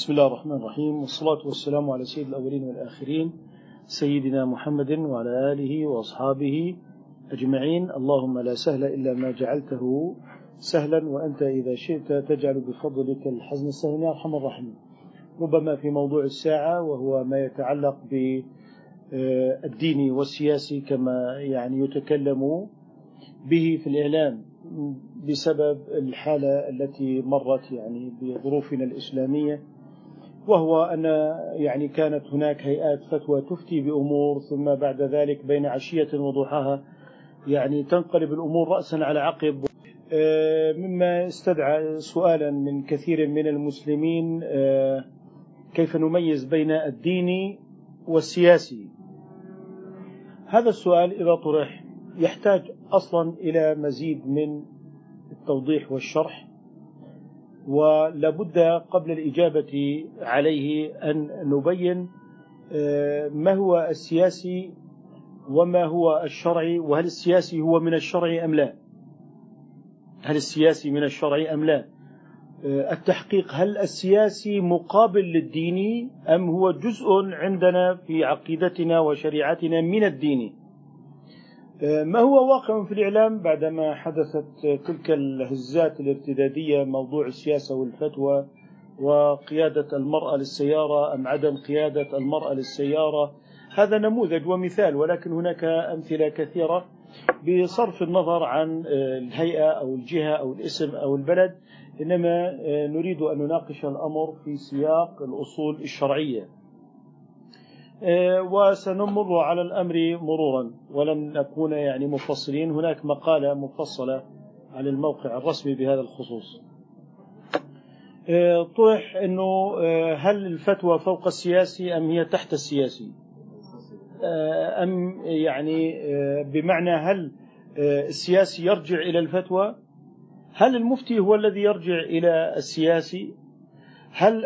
بسم الله الرحمن الرحيم والصلاة والسلام على سيد الأولين والآخرين سيدنا محمد وعلى آله وأصحابه أجمعين. اللهم لا سهل إلا ما جعلته سهلا وأنت إذا شئت تجعل بفضلك الحزن السهل. يا أرحم الراحمين. ربما في موضوع الساعة وهو ما يتعلق بالدين والسياسي كما يعني يتكلم به في الإعلام بسبب الحالة التي مرت يعني بظروفنا الإسلامية. وهو أن يعني كانت هناك هيئات فتوى تفتي بأمور ثم بعد ذلك بين عشية وضحاها يعني تنقلب الأمور رأسا على عقب. آه، مما استدعى سؤالا من كثير من المسلمين آه، كيف نميز بين الديني والسياسي؟ هذا السؤال إذا طرح يحتاج أصلا إلى مزيد من التوضيح والشرح. ولابد قبل الإجابة عليه أن نبين آه، ما هو السياسي وما هو الشرعي وهل السياسي هو من الشرع أم لا؟ هل السياسي من الشرع أم لا؟ آه، التحقيق هل السياسي مقابل للديني أم هو جزء عندنا في عقيدتنا وشريعتنا من الدين؟ ما هو واقع في الإعلام بعدما حدثت تلك الهزات الارتدادية موضوع السياسة والفتوى وقيادة المرأة للسيارة أم عدم قيادة المرأة للسيارة؟ هذا نموذج ومثال ولكن هناك أمثلة كثيرة بصرف النظر عن الهيئة أو الجهة أو الاسم أو البلد. إنما نريد أن نناقش الأمر في سياق الأصول الشرعية. وسنمر على الأمر مرورا. ولن نكون يعني مفصلين هناك مقالة مفصلة على الموقع الرسمي بهذا الخصوص. آه، طرح أنه آه، هل الفتوى فوق السياسي أم هي تحت السياسي؟ أم يعني بمعنى هل السياسي يرجع إلى الفتوى؟ هل المفتي هو الذي يرجع إلى السياسي؟ هل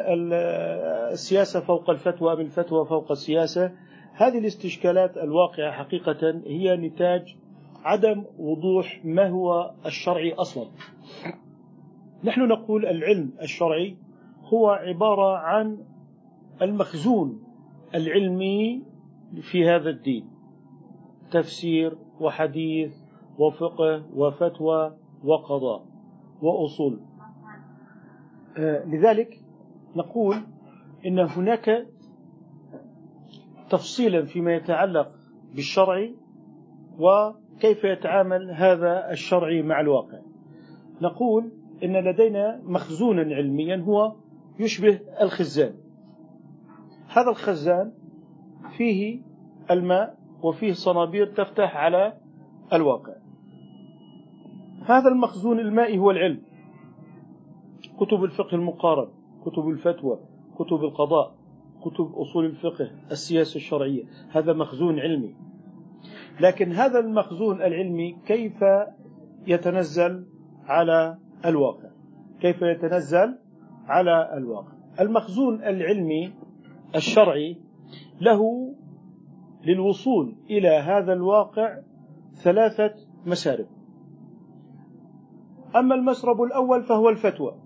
السياسة فوق الفتوى أم الفتوى فوق السياسة؟ هذه الاستشكالات الواقعة حقيقة هي نتاج عدم وضوح ما هو الشرعي أصلا. نحن نقول العلم الشرعي هو عبارة عن المخزون العلمي في هذا الدين. تفسير وحديث وفقه وفتوى وقضاء وأصول. آه، لذلك نقول إن هناك تفصيلا فيما يتعلق بالشرع وكيف يتعامل هذا الشرع مع الواقع. نقول إن لدينا مخزونا علميا هو يشبه الخزان. هذا الخزان فيه الماء وفيه صنابير تفتح على الواقع. هذا المخزون المائي هو العلم. كتب الفقه المقارن. كتب الفتوى كتب القضاء كتب أصول الفقه السياسة الشرعية. هذا مخزون علمي. لكن هذا المخزون العلمي كيف يتنزل على الواقع؟ كيف يتنزل على الواقع؟ المخزون العلمي الشرعي له للوصول إلى هذا الواقع ثلاثة مسارب أما المسرب الأول فهو الفتوى.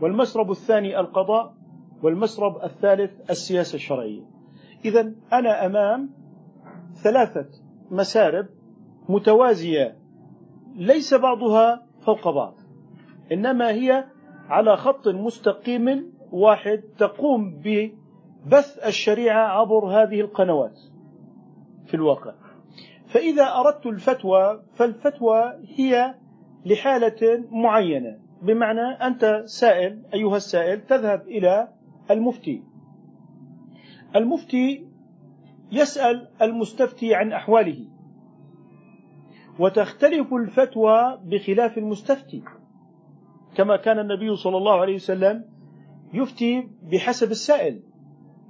والمسرب الثاني القضاء والمسرب الثالث السياسة الشرعية. إذا أنا أمام ثلاثة مسارب متوازية ليس بعضها فوق بعض إنما هي على خط مستقيم واحد تقوم ببث الشريعة عبر هذه القنوات في الواقع. فإذا أردت الفتوى فالفتوى هي لحالة معينة. بمعنى أنت سائل أيها السائل تذهب إلى المفتي. المفتي يسأل المستفتي عن أحواله. وتختلف الفتوى بخلاف المستفتي. كما كان النبي صلى الله عليه وسلم يفتي بحسب السائل.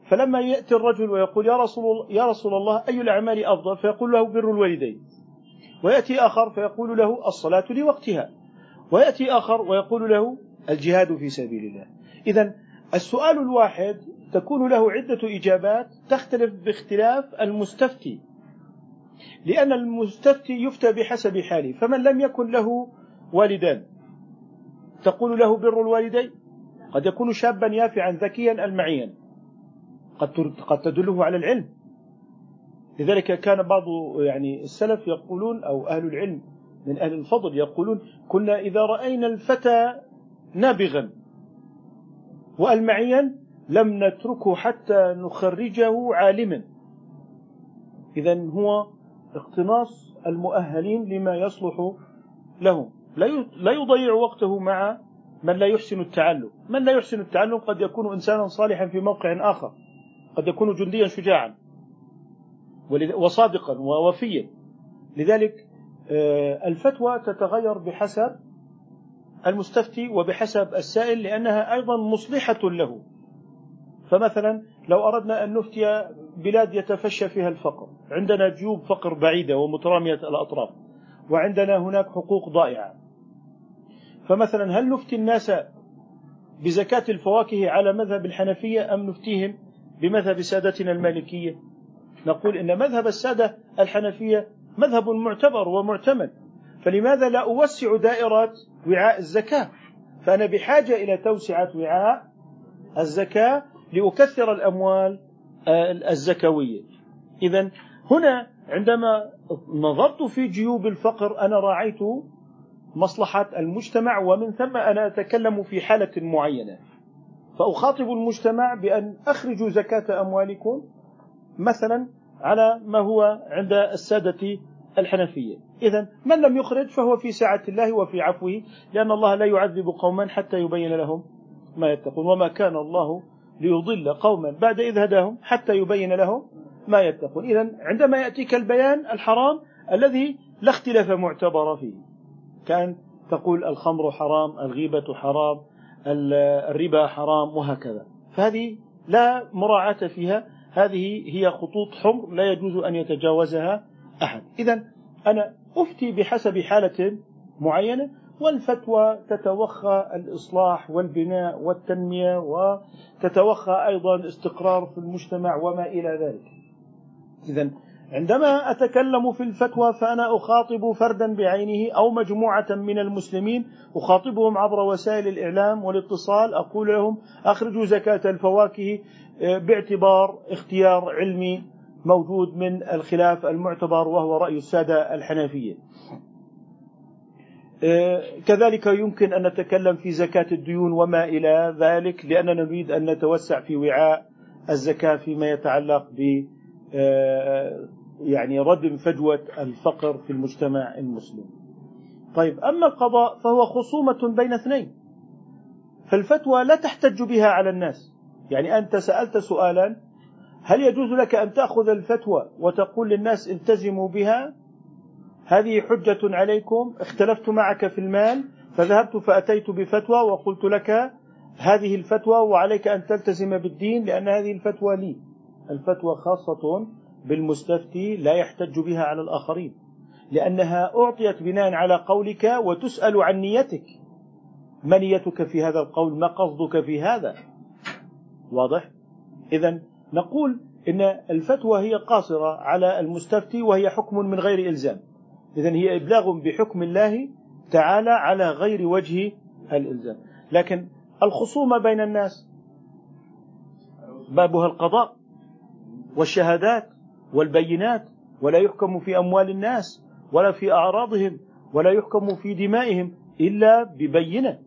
فلما يأتي الرجل ويقول يا رسول, يا رسول الله أي الأعمال أفضل؟ فيقول له بر الوالدين. ويأتي آخر فيقول له الصلاة لوقتها. ويأتي آخر ويقول له الجهاد في سبيل الله. إذا السؤال الواحد تكون له عدة إجابات تختلف باختلاف المستفتي. لأن المستفتي يفتى بحسب حاله فمن لم يكن له والدان تقول له بر الوالدين؟ قد يكون شابا يافعا ذكيا المعيا قد قد تدله على العلم. لذلك كان بعض يعني السلف يقولون أو أهل العلم من أهل الفضل يقولون كنا إذا رأينا الفتى نابغا وألمعيا لم نتركه حتى نخرجه عالما. اذا هو اقتناص المؤهلين لما يصلح لهم. لا يضيع وقته مع من لا يحسن التعلم. من لا يحسن التعلم قد يكون إنسانا صالحا في موقع آخر. قد يكون جنديا شجاعا. وصادقا ووفيا. لذلك الفتوى تتغير بحسب المستفتي وبحسب السائل لأنها أيضا مصلحة له. فمثلا لو أردنا أن نفتي بلاد يتفشى فيها الفقر عندنا جيوب فقر بعيدة ومترامية الأطراف وعندنا هناك حقوق ضائعة. فمثلا هل نفتي الناس بزكاة الفواكه على مذهب الحنفية أم نفتيهم بمذهب سادتنا المالكية؟ نقول إن مذهب السادة الحنفية مذهب معتبر ومعتمد. فلماذا لا أوسع دائرة وعاء الزكاة؟ فأنا بحاجة إلى توسعة وعاء الزكاة لأكثر الأموال الزكوية. إذا هنا عندما نظرت في جيوب الفقر أنا راعيت مصلحة المجتمع ومن ثم أنا أتكلم في حالة معينة. فأخاطب المجتمع بأن أخرجوا زكاة أموالكم مثلا على ما هو عند السادة الحنفية. إذا من لم يخرج فهو في سعة الله وفي عفوه لأن الله لا يعذب قوما حتى يبين لهم ما يتقون وما كان الله ليضل قوما بعد إذ هداهم حتى يبين لهم ما يتقون. إذا عندما يأتيك البيان الحرام الذي لا اختلاف معتبر فيه كأن تقول الخمر حرام الغيبة حرام الربا حرام وهكذا. فهذه لا مراعاة فيها هذه هي خطوط حمر لا يجوز أن يتجاوزها أحد. إذا أنا أفتي بحسب حالة معينة والفتوى تتوخى الإصلاح والبناء والتنمية وتتوخى أيضا استقرار في المجتمع وما إلى ذلك. إذا عندما أتكلم في الفتوى فأنا أخاطب فردا بعينه أو مجموعة من المسلمين أخاطبهم عبر وسائل الإعلام والاتصال أقول لهم أخرجوا زكاة الفواكه آه، باعتبار اختيار علمي موجود من الخلاف المعتبر وهو رأي السادة الحنفية. آه، كذلك يمكن أن نتكلم في زكاة الديون وما إلى ذلك لأننا نريد أن نتوسع في وعاء الزكاة فيما يتعلق ب آه، يعني ردم فجوة الفقر في المجتمع المسلم. طيب أما القضاء فهو خصومة بين اثنين. فالفتوى لا تحتج بها على الناس. يعني أنت سألت سؤالا هل يجوز لك أن تأخذ الفتوى وتقول للناس التزموا بها؟ هذه حجة عليكم. اختلفت معك في المال فذهبت فأتيت بفتوى وقلت لك هذه الفتوى وعليك أن تلتزم بالدين لأن هذه الفتوى لي. الفتوى خاصة بالمستفتي لا يحتج بها على الآخرين لأنها أعطيت بناء على قولك وتسأل عن نيتك. ما نيتك في هذا القول ما قصدك في هذا؟ واضح؟ إذا نقول إن الفتوى هي قاصرة على المستفتي وهي حكم من غير إلزام. إذا هي إبلاغ بحكم الله تعالى على غير وجه الإلزام. لكن الخصومة بين الناس بابها القضاء والشهادات والبينات ولا يحكم في أموال الناس ولا في أعراضهم ولا يحكم في دمائهم إلا ببينة.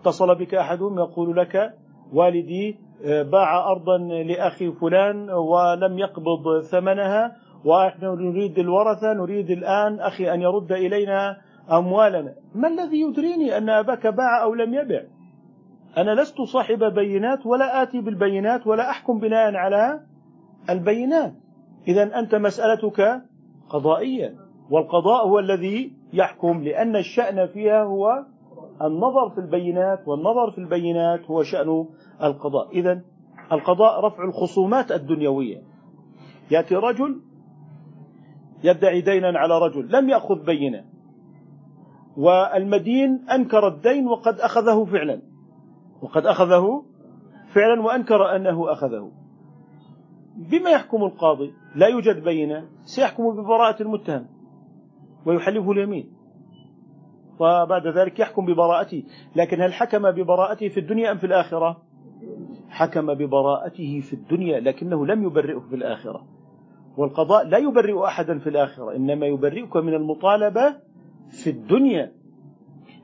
اتصل بك أحدهم يقول لك والدي آه، باع أرضا لأخي فلان ولم يقبض ثمنها ونحن نريد الورثة نريد الآن أخي أن يرد إلينا أموالنا. ما الذي يدريني أن أباك باع أو لم يبع؟ أنا لست صاحب بينات ولا آتي بالبينات ولا أحكم بناء على البينات. إذا أنت مسألتك قضائية والقضاء هو الذي يحكم لأن الشأن فيها هو النظر في البينات والنظر في البينات هو شأن القضاء. إذا القضاء رفع الخصومات الدنيوية. يأتي رجل يدعي دينا على رجل لم يأخذ بينة. والمدين أنكر الدين وقد أخذه فعلا. وقد أخذه فعلا وأنكر أنه أخذه. بما يحكم القاضي لا يوجد بينة سيحكم ببراءة المتهم ويحلفه اليمين. وبعد ذلك يحكم ببراءته. لكن هل حكم ببراءته في الدنيا أم في الآخرة؟ حكم ببراءته في الدنيا لكنه لم يبرئه في الآخرة. والقضاء لا يبرئ أحدا في الآخرة إنما يبرئك من المطالبة في الدنيا.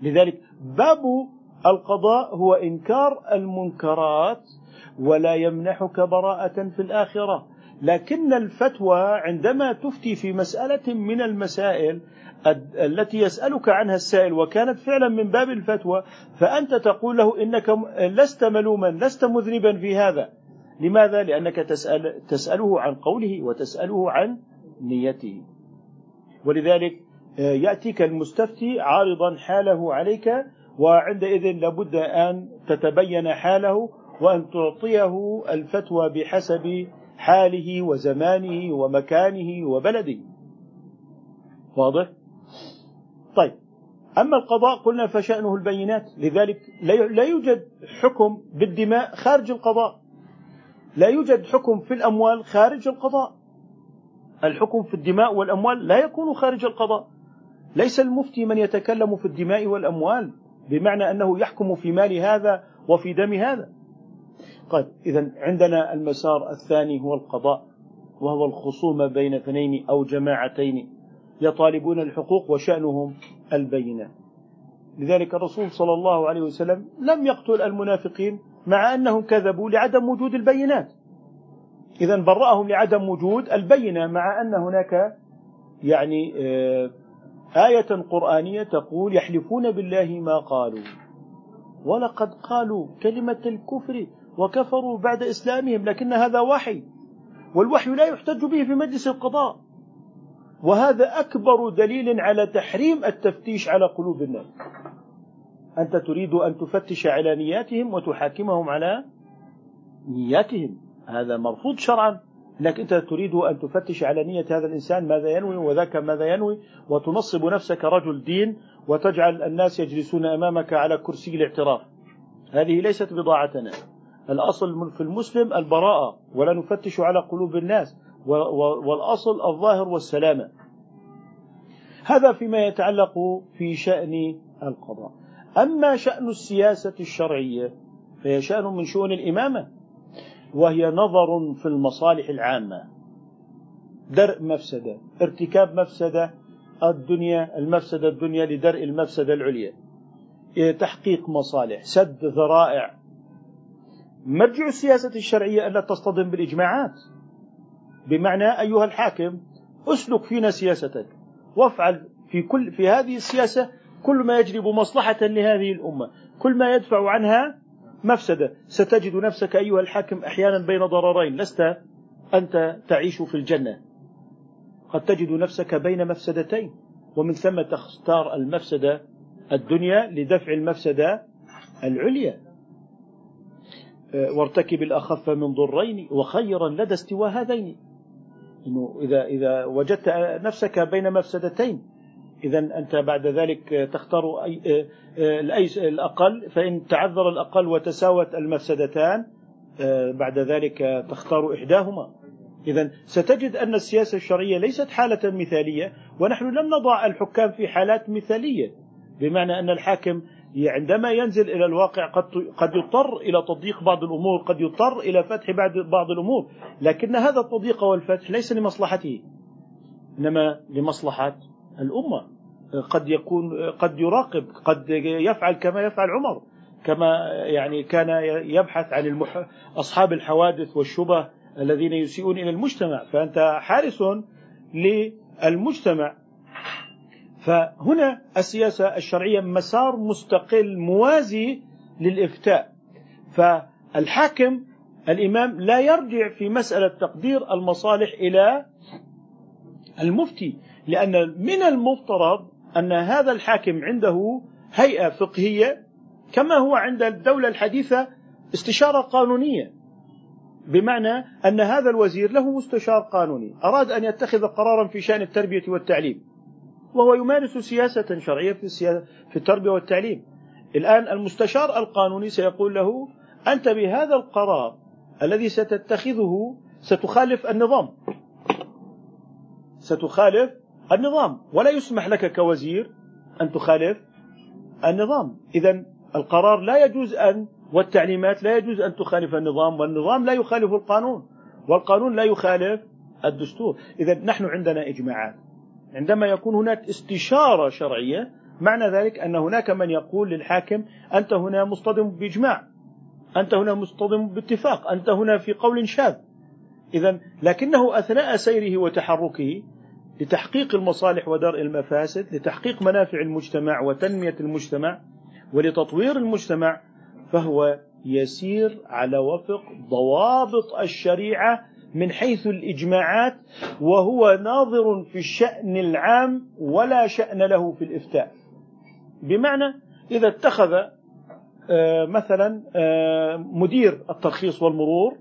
لذلك باب القضاء هو إنكار المنكرات ولا يمنحك براءة في الآخرة. لكن الفتوى عندما تفتي في مسألة من المسائل التي يسألك عنها السائل وكانت فعلا من باب الفتوى فأنت تقول له إنك لست ملوما لست مذنبا في هذا. لماذا؟ لأنك تسأل تسأله عن قوله وتسأله عن نيته. ولذلك آه، يأتيك المستفتي عارضا حاله عليك وعندئذ لابد أن تتبين حاله وأن تعطيه الفتوى بحسب حاله وزمانه ومكانه وبلده. واضح؟ طيب. أما القضاء قلنا فشأنه البينات لذلك لا يوجد حكم بالدماء خارج القضاء. لا يوجد حكم في الأموال خارج القضاء. الحكم في الدماء والأموال لا يكون خارج القضاء. ليس المفتي من يتكلم في الدماء والأموال بمعنى أنه يحكم في مال هذا وفي دم هذا. طيب إذا عندنا المسار الثاني هو القضاء وهو الخصومة بين اثنين أو جماعتين يطالبون الحقوق وشأنهم البينة. لذلك الرسول صلى الله عليه وسلم لم يقتل المنافقين مع أنهم كذبوا لعدم وجود البينات. إذا برأهم لعدم وجود البينة مع أن هناك يعني آه، آية قرآنية تقول يحلفون بالله ما قالوا. ولقد قالوا كلمة الكفر وكفروا بعد إسلامهم لكن هذا وحي والوحي لا يحتج به في مجلس القضاء. وهذا أكبر دليل على تحريم التفتيش على قلوب الناس. أنت تريد أن تفتش على نياتهم وتحاكمهم على نياتهم. هذا مرفوض شرعا انك أنت تريد أن تفتش على نية هذا الإنسان ماذا ينوي وذاك ماذا ينوي وتنصب نفسك رجل دين وتجعل الناس يجلسون أمامك على كرسي الاعتراف. هذه ليست بضاعتنا. الأصل في المسلم البراءة ولا نفتش على قلوب الناس والأصل الظاهر والسلامة. هذا فيما يتعلق في شأن القضاء. أما شأن السياسة الشرعية فهي شأن من شؤون الإمامة وهي نظر في المصالح العامة. درء مفسدة ارتكاب مفسدة الدنيا المفسدة الدنيا لدرء المفسدة العليا. تحقيق مصالح سد ذرائع. مرجع السياسة الشرعية ألا تصطدم بالإجماعات. بمعنى أيها الحاكم أسلك فينا سياستك. وافعل في كل في هذه السياسة كل ما يجلب مصلحة لهذه الأمة. كل ما يدفع عنها مفسدة. ستجد نفسك أيها الحاكم أحيانا بين ضررين. لست أنت تعيش في الجنة. قد تجد نفسك بين مفسدتين. ومن ثم تختار المفسدة الدنيا لدفع المفسدة العليا. وارتكب الأخف من ضرين وخيرا لدى استواء هذين. إنه إذا إذا وجدت نفسك بين مفسدتين إذا أنت بعد ذلك تختار أي آه، الأقل فإن تعذر الأقل وتساوت المفسدتان آه، بعد ذلك تختار إحداهما. إذا ستجد أن السياسة الشرعية ليست حالة مثالية ونحن لم نضع الحكام في حالات مثالية بمعنى أن الحاكم عندما ينزل إلى الواقع قد قد يضطر إلى تضييق بعض الأمور قد يضطر إلى فتح بعض الأمور لكن هذا التضييق والفتح ليس لمصلحته إنما لمصلحة الأمة. قد يكون قد يراقب قد يفعل كما يفعل عمر كما يعني كان يبحث عن المح... أصحاب الحوادث والشبه الذين يسيئون إلى المجتمع. فأنت حارس للمجتمع. فهنا السياسة الشرعية مسار مستقل موازي للإفتاء. فالحاكم الإمام لا يرجع في مسألة تقدير المصالح إلى المفتي لأن من المفترض أن هذا الحاكم عنده هيئة فقهية كما هو عند الدولة الحديثة استشارة قانونية. بمعنى أن هذا الوزير له مستشار قانوني أراد أن يتخذ قرارا في شأن التربية والتعليم. وهو يمارس سياسة شرعية في, السياسة في التربية والتعليم. الآن المستشار القانوني سيقول له أنت بهذا القرار الذي ستتخذه ستخالف النظام. ستخالف النظام. ولا يسمح لك كوزير أن تخالف النظام. إذا القرار لا يجوز أن والتعليمات لا يجوز أن تخالف النظام والنظام لا يخالف القانون والقانون لا يخالف الدستور. إذا نحن عندنا إجماعات. عندما يكون هناك استشارة شرعية معنى ذلك أن هناك من يقول للحاكم أنت هنا مصطدم بإجماع أنت هنا مصطدم باتفاق أنت هنا في قول شاذ. إذا لكنه أثناء سيره وتحركه لتحقيق المصالح ودرء المفاسد لتحقيق منافع المجتمع وتنمية المجتمع ولتطوير المجتمع فهو يسير على وفق ضوابط الشريعة من حيث الإجماعات وهو ناظر في الشأن العام ولا شأن له في الإفتاء. بمعنى إذا اتخذ آه، مثلا آه، مدير الترخيص والمرور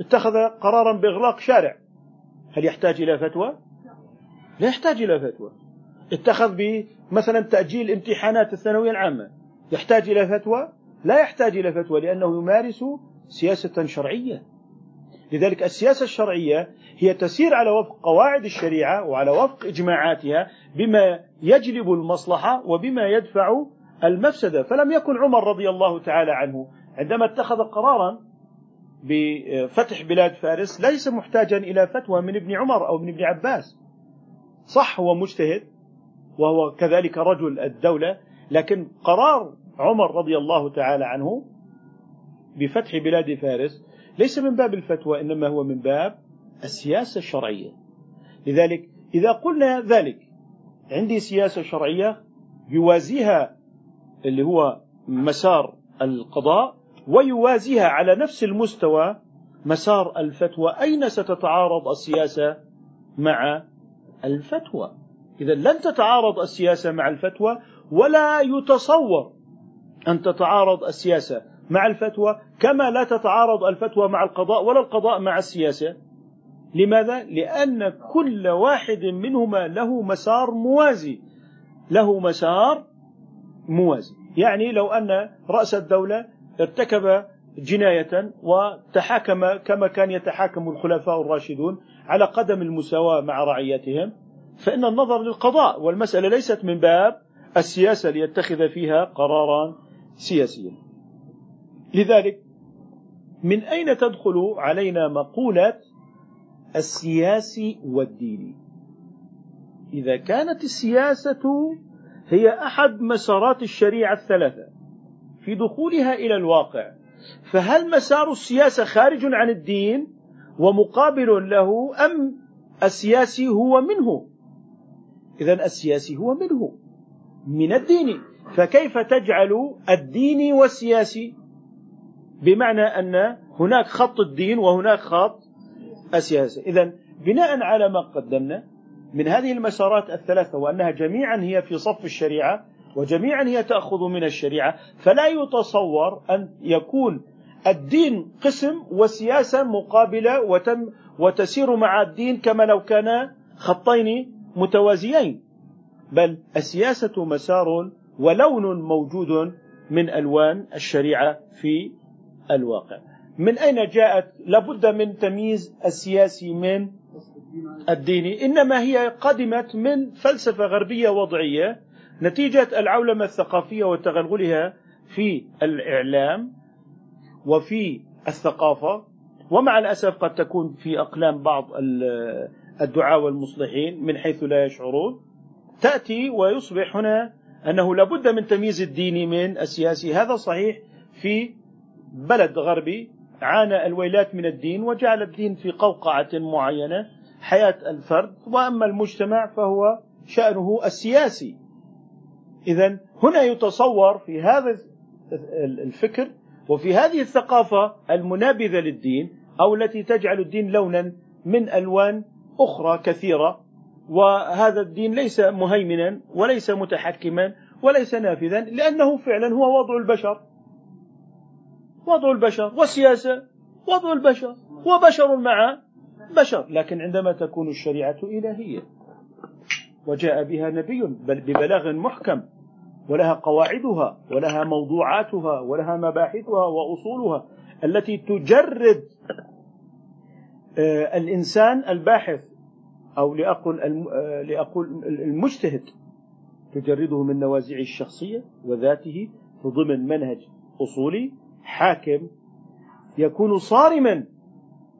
اتخذ قرارا بإغلاق شارع. هل يحتاج إلى فتوى؟ لا يحتاج إلى فتوى. اتخذ مثلا تأجيل امتحانات الثانوية العامة. يحتاج إلى فتوى؟ لا يحتاج إلى فتوى لأنه يمارس سياسة شرعية. لذلك السياسة الشرعية هي تسير على وفق قواعد الشريعة وعلى وفق إجماعاتها بما يجلب المصلحة وبما يدفع المفسدة. فلم يكن عمر رضي الله تعالى عنه عندما اتخذ قرارا بفتح بلاد فارس ليس محتاجا إلى فتوى من ابن عمر أو من ابن عباس. صح هو مجتهد وهو كذلك رجل الدولة لكن قرار عمر رضي الله تعالى عنه بفتح بلاد فارس ليس من باب الفتوى إنما هو من باب السياسة الشرعية. لذلك إذا قلنا ذلك عندي سياسة شرعية يوازيها اللي هو مسار القضاء ويوازيها على نفس المستوى مسار الفتوى. أين ستتعارض السياسة مع الفتوى؟ إذا لن تتعارض السياسة مع الفتوى ولا يتصور أن تتعارض السياسة مع الفتوى كما لا تتعارض الفتوى مع القضاء ولا القضاء مع السياسة. لماذا؟ لأن كل واحد منهما له مسار موازي. له مسار موازي. يعني لو أن رأس الدولة ارتكب جناية وتحاكم كما كان يتحاكم الخلفاء الراشدون على قدم المساواة مع رعيتهم فإن النظر للقضاء والمسألة ليست من باب السياسة ليتخذ فيها قرارا سياسيا. لذلك من أين تدخل علينا مقولة السياسي والديني إذا كانت السياسة هي أحد مسارات الشريعة الثلاثة في دخولها إلى الواقع فهل مسار السياسة خارج عن الدين ومقابل له أم السياسي هو منه؟ إذا السياسي هو منه من الدين فكيف تجعل الديني والسياسي بمعنى أن هناك خط الدين وهناك خط السياسة. إذا بناء على ما قدمنا من هذه المسارات الثلاثة وأنها جميعا هي في صف الشريعة وجميعا هي تأخذ من الشريعة فلا يتصور أن يكون الدين قسم والسياسة مقابلة وتم وتسير مع الدين كما لو كان خطين متوازيين. بل السياسة مسار ولون موجود من ألوان الشريعة في الواقع. من أين جاءت؟ لابد من تمييز السياسي من الديني. إنما هي قدمت من فلسفة غربية وضعية نتيجة العولمة الثقافية وتغلغلها في الإعلام وفي الثقافة. ومع الأسف قد تكون في أقلام بعض الدعاة والمصلحين من حيث لا يشعرون. تأتي ويصبح هنا أنه لابد من تمييز الديني من السياسي. هذا صحيح في بلد غربي عانى الويلات من الدين وجعل الدين في قوقعة معينة حياة الفرد. وأما المجتمع فهو شأنه السياسي. إذا هنا يتصور في هذا الفكر وفي هذه الثقافة المنابذة للدين أو التي تجعل الدين لونا من ألوان أخرى كثيرة. وهذا الدين ليس مهيمنا وليس متحكما وليس نافذا لأنه فعلا هو وضع البشر. وضع البشر والسياسة وضع البشر وبشر مع بشر. لكن عندما تكون الشريعة إلهية وجاء بها نبي بل ببلاغ محكم ولها قواعدها ولها موضوعاتها ولها مباحثها وأصولها التي تجرد آه، الإنسان الباحث أو لأقول آه، لأقول المجتهد تجرده من نوازعه الشخصية وذاته ضمن منهج أصولي حاكم يكون صارما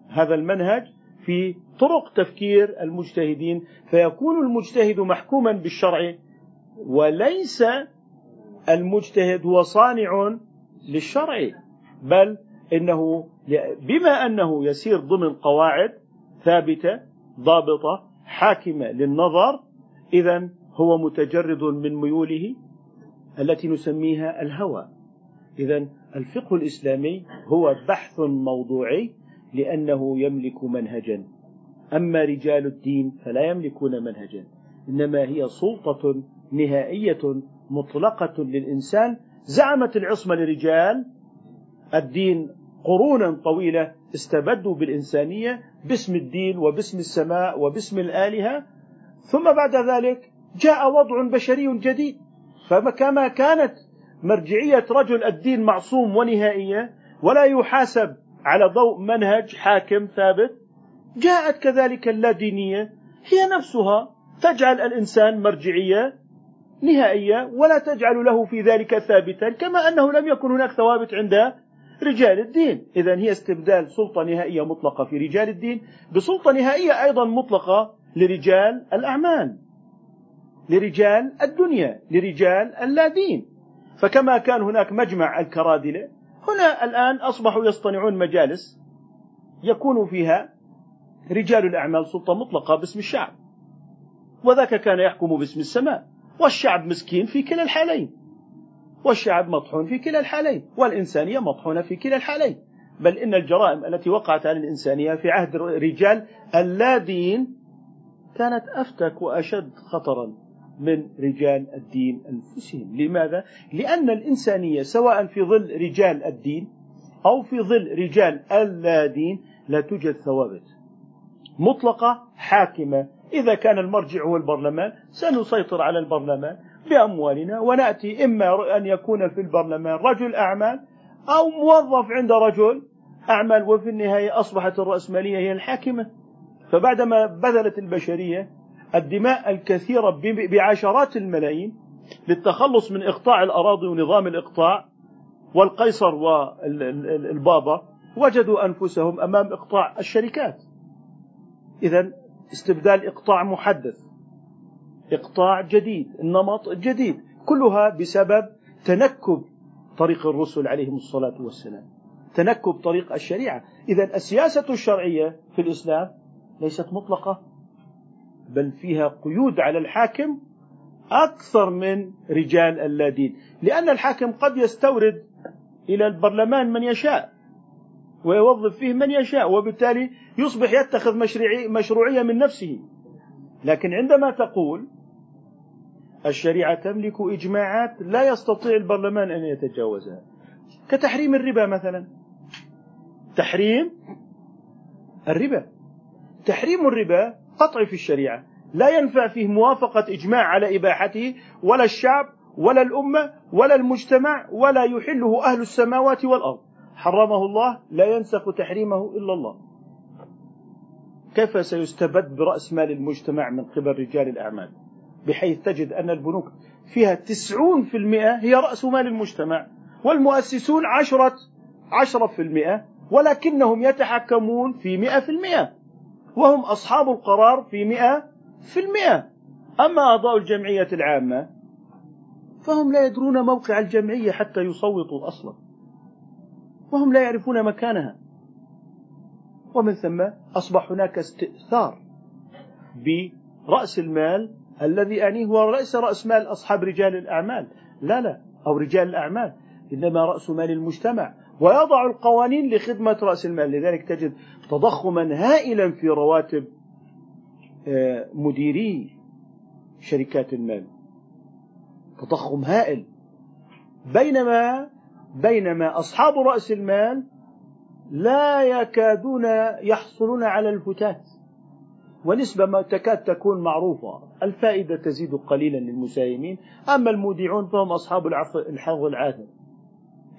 هذا المنهج في طرق تفكير المجتهدين فيكون المجتهد محكوما بالشرع وليس المجتهد هو صانع للشرع بل إنه بما أنه يسير ضمن قواعد ثابتة ضابطة حاكمة للنظر اذا هو متجرد من ميوله التي نسميها الهوى. اذا الفقه الإسلامي هو بحث موضوعي لأنه يملك منهجا. أما رجال الدين فلا يملكون منهجا إنما هي سلطة نهائية مطلقة للإنسان. زعمت العصمة لرجال الدين قرونا طويلة استبدوا بالإنسانية باسم الدين وباسم السماء وباسم الآلهة. ثم بعد ذلك جاء وضع بشري جديد فكما كانت مرجعية رجل الدين معصوم ونهائية ولا يحاسب على ضوء منهج حاكم ثابت جاءت كذلك اللادينية هي نفسها تجعل الإنسان مرجعية نهائية ولا تجعل له في ذلك ثابتا كما أنه لم يكن هناك ثوابت عند رجال الدين. إذا هي استبدال سلطة نهائية مطلقة في رجال الدين بسلطة نهائية أيضا مطلقة لرجال الأعمال لرجال الدنيا لرجال اللادين. فكما كان هناك مجمع الكرادلة هنا الآن أصبحوا يصطنعون مجالس يكون فيها رجال الأعمال سلطة مطلقة باسم الشعب. وذاك كان يحكم باسم السماء. والشعب مسكين في كلا الحالين. والشعب مطحون في كلا الحالين. والإنسانية مطحونة في كلا الحالين. بل إن الجرائم التي وقعت على الإنسانية في عهد رجال اللادين كانت أفتك وأشد خطرا. من رجال الدين أنفسهم. لماذا؟ لأن الإنسانية سواء في ظل رجال الدين أو في ظل رجال اللادين لا توجد ثوابت. مطلقة حاكمة. إذا كان المرجع هو البرلمان سنسيطر على البرلمان بأموالنا ونأتي إما أن يكون في البرلمان رجل أعمال أو موظف عند رجل أعمال وفي النهاية أصبحت الرأسمالية هي الحاكمة. فبعدما بذلت البشرية الدماء الكثيرة بعشرات الملايين للتخلص من إقطاع الأراضي ونظام الإقطاع والقيصر والبابا وجدوا أنفسهم أمام إقطاع الشركات. إذا استبدال إقطاع محدث إقطاع جديد النمط جديد كلها بسبب تنكب طريق الرسل عليهم الصلاة والسلام تنكب طريق الشريعة. إذا السياسة الشرعية في الإسلام ليست مطلقة. بل فيها قيود على الحاكم أكثر من رجال اللادين لأن الحاكم قد يستورد إلى البرلمان من يشاء ويوظف فيه من يشاء وبالتالي يصبح يتخذ مشروعية من نفسه. لكن عندما تقول الشريعة تملك إجماعات لا يستطيع البرلمان أن يتجاوزها كتحريم الربا مثلا. تحريم الربا. تحريم الربا قطعي في الشريعة. لا ينفع فيه موافقة إجماع على إباحته ولا الشعب ولا الأمة ولا المجتمع ولا يحله أهل السماوات والأرض. حرمه الله لا ينسخ تحريمه إلا الله. كيف سيستبد برأس مال المجتمع من قبل رجال الأعمال؟ بحيث تجد أن البنوك فيها تسعون في المئة هي رأس مال المجتمع والمؤسسون عشرة عشرة في المئة ولكنهم يتحكمون في مئة في المئة. وهم أصحاب القرار في مئة في المئة. أما أعضاء الجمعية العامة فهم لا يدرون موقع الجمعية حتى يصوتوا أصلا وهم لا يعرفون مكانها. ومن ثم أصبح هناك استئثار برأس المال الذي أعنيه هو ليس رأس مال أصحاب رجال الأعمال. لا لا أو رجال الأعمال إنما رأس مال المجتمع. ويضع القوانين لخدمة رأس المال. لذلك تجد تضخما هائلا في رواتب آه، مديري شركات المال. تضخم هائل. بينما بينما أصحاب رأس المال لا يكادون يحصلون على الفتات. ونسبة ما تكاد تكون معروفة. الفائدة تزيد قليلا للمساهمين. أما المودعون فهم أصحاب الحظ العاثر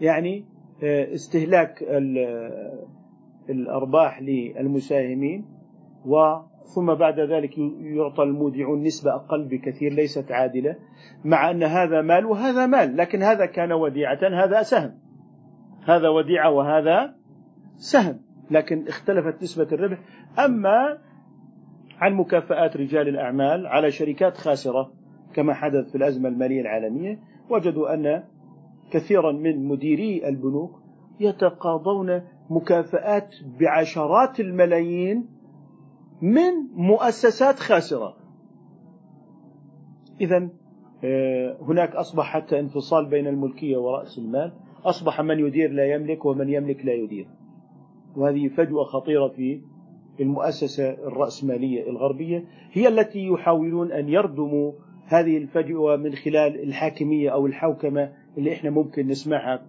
يعني استهلاك الأرباح للمساهمين ثم بعد ذلك يعطى المودعون نسبة أقل بكثير ليست عادلة مع أن هذا مال وهذا مال لكن هذا كان وديعة هذا سهم. هذا وديعة وهذا سهم لكن اختلفت نسبة الربح. أما عن مكافآت رجال الأعمال على شركات خاسرة كما حدث في الأزمة المالية العالمية وجدوا أن كثيرا من مديري البنوك يتقاضون مكافآت بعشرات الملايين من مؤسسات خاسرة. إذا آه، هناك أصبح حتى انفصال بين الملكية ورأس المال. أصبح من يدير لا يملك ومن يملك لا يدير. وهذه فجوة خطيرة في المؤسسة الرأسمالية الغربية. هي التي يحاولون أن يردموا هذه الفجوة من خلال الحاكمية أو الحوكمة اللي إحنا ممكن نسمعها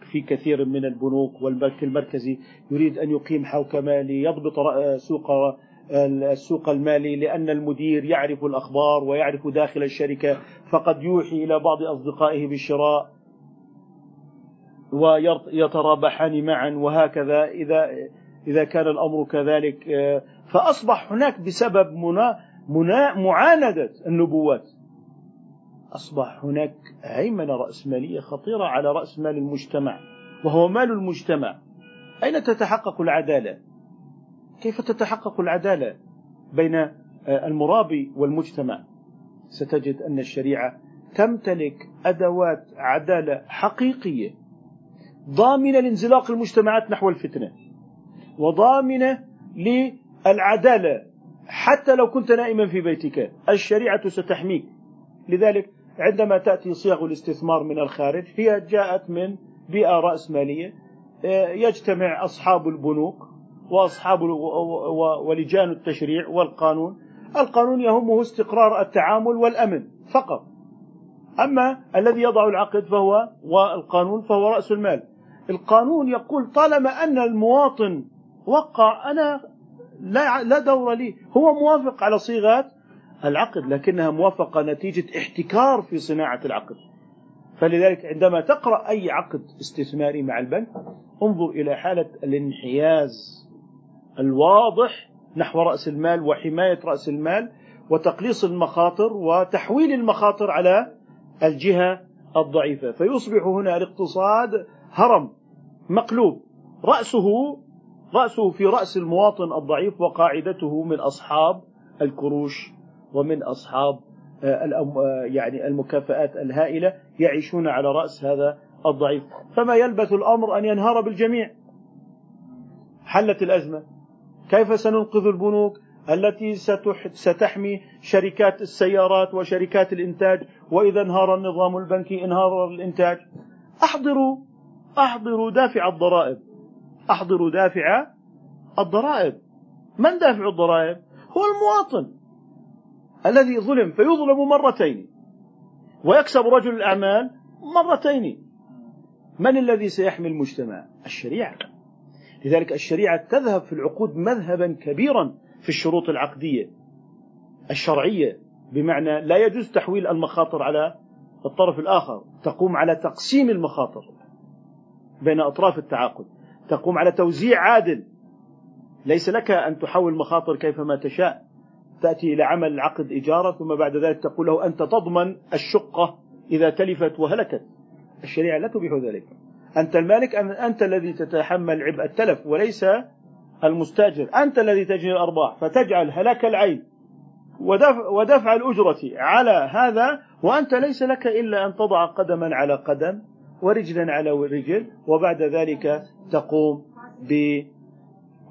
في كثير من البنوك والبنك المركزي يريد أن يقيم حوكمة ليضبط سوق السوق المالي لأن المدير يعرف الأخبار ويعرف داخل الشركة فقد يوحي إلى بعض أصدقائه بالشراء. ويترابحان معا وهكذا إذا إذا كان الأمر كذلك فأصبح هناك بسبب منا منا معاندة النبوات. أصبح هناك هيمنة رأسمالية خطيرة على رأس مال المجتمع وهو مال المجتمع. أين تتحقق العدالة؟ كيف تتحقق العدالة بين آه، المرابي والمجتمع؟ ستجد أن الشريعة تمتلك أدوات عدالة حقيقية ضامنة لانزلاق المجتمعات نحو الفتنة وضامنة للعدالة. حتى لو كنت نائما في بيتك الشريعة ستحميك. لذلك عندما تأتي صيغ الاستثمار من الخارج هي جاءت من بيئة رأسمالية آه، يجتمع أصحاب البنوك وأصحاب ولجان التشريع والقانون. القانون يهمه استقرار التعامل والأمن فقط. أما الذي يضع العقد فهو والقانون فهو رأس المال. القانون يقول طالما أن المواطن وقع أنا لا, لا دور لي. هو موافق على صيغات العقد لكنها موافقة نتيجة احتكار في صناعة العقد. فلذلك عندما تقرأ أي عقد استثماري مع البنك انظر إلى حالة الانحياز الواضح نحو رأس المال وحماية رأس المال وتقليص المخاطر وتحويل المخاطر على الجهة الضعيفة. فيصبح هنا الاقتصاد هرم مقلوب. رأسه رأسه في رأس المواطن الضعيف وقاعدته من أصحاب الكروش ومن أصحاب آه، آه، يعني المكافآت الهائلة يعيشون على رأس هذا الضعيف. فما يلبث الأمر أن ينهار بالجميع. حلت الأزمة. كيف سننقذ البنوك التي ستحمي شركات السيارات وشركات الإنتاج؟ وإذا انهار النظام البنكي انهار الإنتاج. أحضروا أحضروا دافع الضرائب. أحضروا دافع الضرائب. من دافع الضرائب؟ هو المواطن. الذي ظلم فيظلم مرتين. ويكسب رجل الأعمال مرتين. من الذي سيحمي المجتمع؟ الشريعة. لذلك الشريعة تذهب في العقود مذهبا كبيرا في الشروط العقدية الشرعية بمعنى لا يجوز تحويل المخاطر على الطرف الآخر تقوم على تقسيم المخاطر بين أطراف التعاقد تقوم على توزيع عادل. ليس لك أن تحول مخاطر كيفما تشاء. تأتي إلى عمل عقد إجارة ثم بعد ذلك تقول له أنت تضمن الشقة إذا تلفت وهلكت. الشريعة لا تبيح ذلك. أنت المالك أنت الذي تتحمل عبء التلف وليس المستأجر. أنت الذي تجني الأرباح فتجعل هلاك العين ودفع, ودفع الأجرة على هذا وأنت ليس لك إلا أن تضع قدما على قدم ورجلا على رجل وبعد ذلك تقوم ب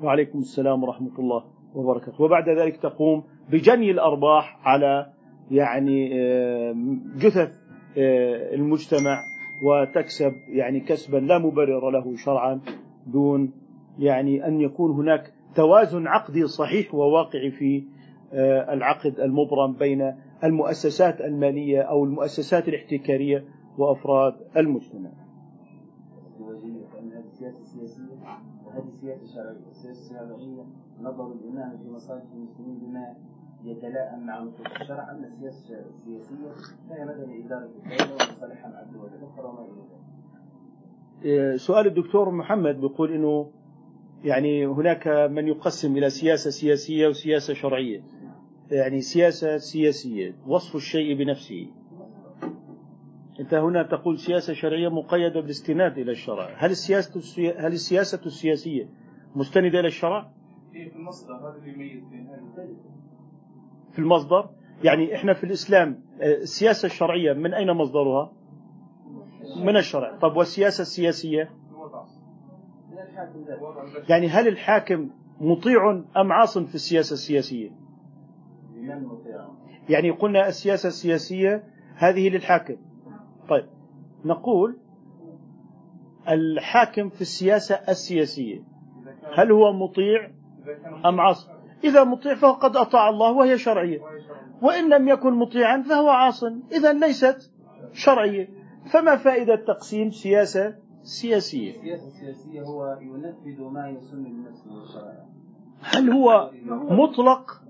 وعليكم السلام ورحمة الله وبركاته. وبعد ذلك تقوم بجني الأرباح على يعني آه، جثث آه، المجتمع وتكسب يعني كسبا لا مبرر له شرعا دون يعني أن يكون هناك توازن عقدي صحيح وواقعي في آه، العقد المبرم بين المؤسسات المالية أو المؤسسات الاحتكارية وأفراد المجتمع. هذه الشرعيه، السياسة الشرعيه نظر الامام في مصالح المسلمين بما يتلائم مع نصوص الشرع اما السياسة السياسية فهي مدى لإدارة الدولة ومصالحها مع الدول الاخرى وما إلى ذلك. سؤال الدكتور محمد بيقول إنه يعني هناك من يقسم إلى سياسة سياسية وسياسة شرعية. يعني سياسة سياسية وصف الشيء بنفسه. أنت هنا تقول سياسة شرعية مقيدة بالاستناد إلى الشرع. هل السياسة هل السياسة السياسية مستندة إلى الشرع؟ في المصدر هذا اللي يميز بين في المصدر يعني إحنا في الإسلام آه، السياسة الشرعية من أين مصدرها؟ من الشرع، طب والسياسة السياسية؟ يعني هل الحاكم مطيع أم عاص في السياسة السياسية؟ يعني قلنا السياسة السياسية هذه للحاكم. طيب نقول الحاكم في السياسة السياسية هل هو مطيع أم عاص؟ إذا مطيع فهو قد أطاع الله وهي شرعية. وإن لم يكن مطيعا فهو عاص. إذا ليست شرعية. فما فائدة تقسيم سياسة سياسية؟ السياسة السياسية هو ينفذ ما يسن لنفسه الشرع هل هو مطلق؟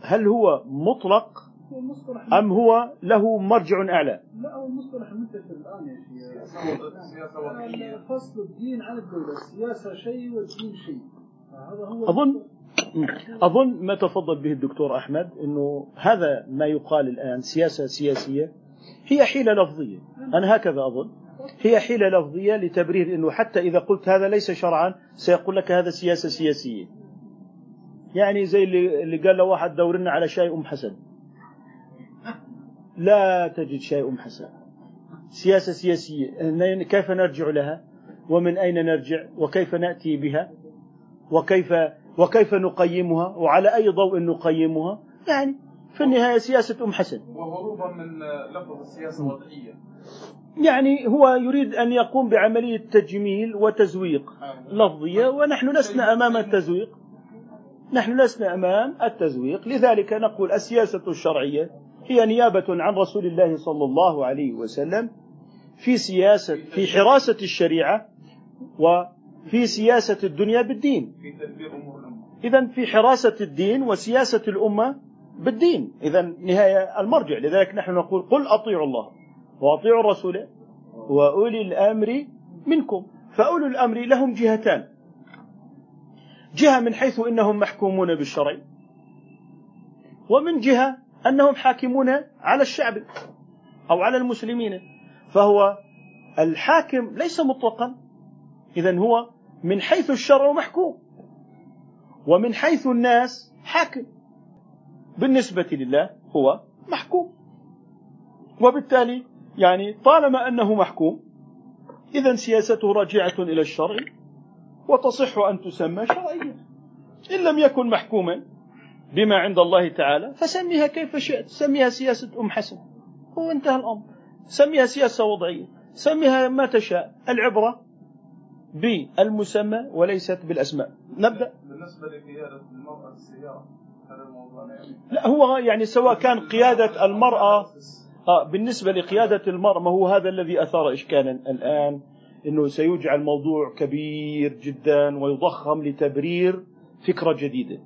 هل هو مطلق؟ مصطلح أم هو له مرجع أعلى؟ لا هو المصطلح منتشر الآن يا شيخ. فصل الدين عن الدولة. السياسة شيء والدين شيء. هذا هو أظن أظن ما تفضل به الدكتور أحمد أنه هذا ما يقال الآن سياسة سياسية هي حيلة لفظية. أنا هكذا أظن. هي حيلة لفظية لتبرير أنه حتى إذا قلت هذا ليس شرعا سيقول لك هذا سياسة سياسية. يعني زي اللي, اللي قال له واحد دورنا على شاي أم حسن. لا تجد شاي أم حسن. سياسة سياسية. كيف نرجع لها؟ ومن أين نرجع؟ وكيف نأتي بها؟ وكيف وكيف نقيمها وعلى أي ضوء نقيمها؟ يعني في النهاية سياسة أم حسن. وهروبا من لفظ السياسة الوضعية يعني هو يريد أن يقوم بعملية تجميل وتزويق لفظية ونحن لسنا أمام التزويق. نحن لسنا أمام التزويق. لذلك نقول السياسة الشرعية هي نيابة عن رسول الله صلى الله عليه وسلم في سياسة في حراسة الشريعة وفي سياسة الدنيا بالدين. إذا في حراسة الدين وسياسة الأمة بالدين. إذا نهاية المرجع. لذلك نحن نقول قل أطيعوا الله وأطيعوا الرسول وأولي الأمر منكم. فأولي الأمر لهم جهتان. جهة من حيث إنهم محكومون بالشرع ومن جهة أنهم حاكمون على الشعب أو على المسلمين. فهو الحاكم ليس مطلقا. إذا هو من حيث الشرع محكوم. ومن حيث الناس حاكم بالنسبة لله هو محكوم. وبالتالي يعني طالما أنه محكوم إذا سياسته راجعة إلى الشرع وتصح أن تسمى شرعية. إن لم يكن محكوما بما عند الله تعالى فسميها كيف شئت. سميها سياسة أم حسن هو انتهى الأمر. سميها سياسة وضعية. سميها ما تشاء. العبرة بالمسمى وليست بالأسماء. نبدأ. بالنسبة لقيادة المرأة السيارة هذا الموضوع لا هو يعني سواء كان قيادة المرأة آه بالنسبة لقيادة المرأة ما هو هذا الذي أثار إشكالا الآن أنه سيجعل موضوع كبير جدا ويضخم لتبرير فكرة جديدة.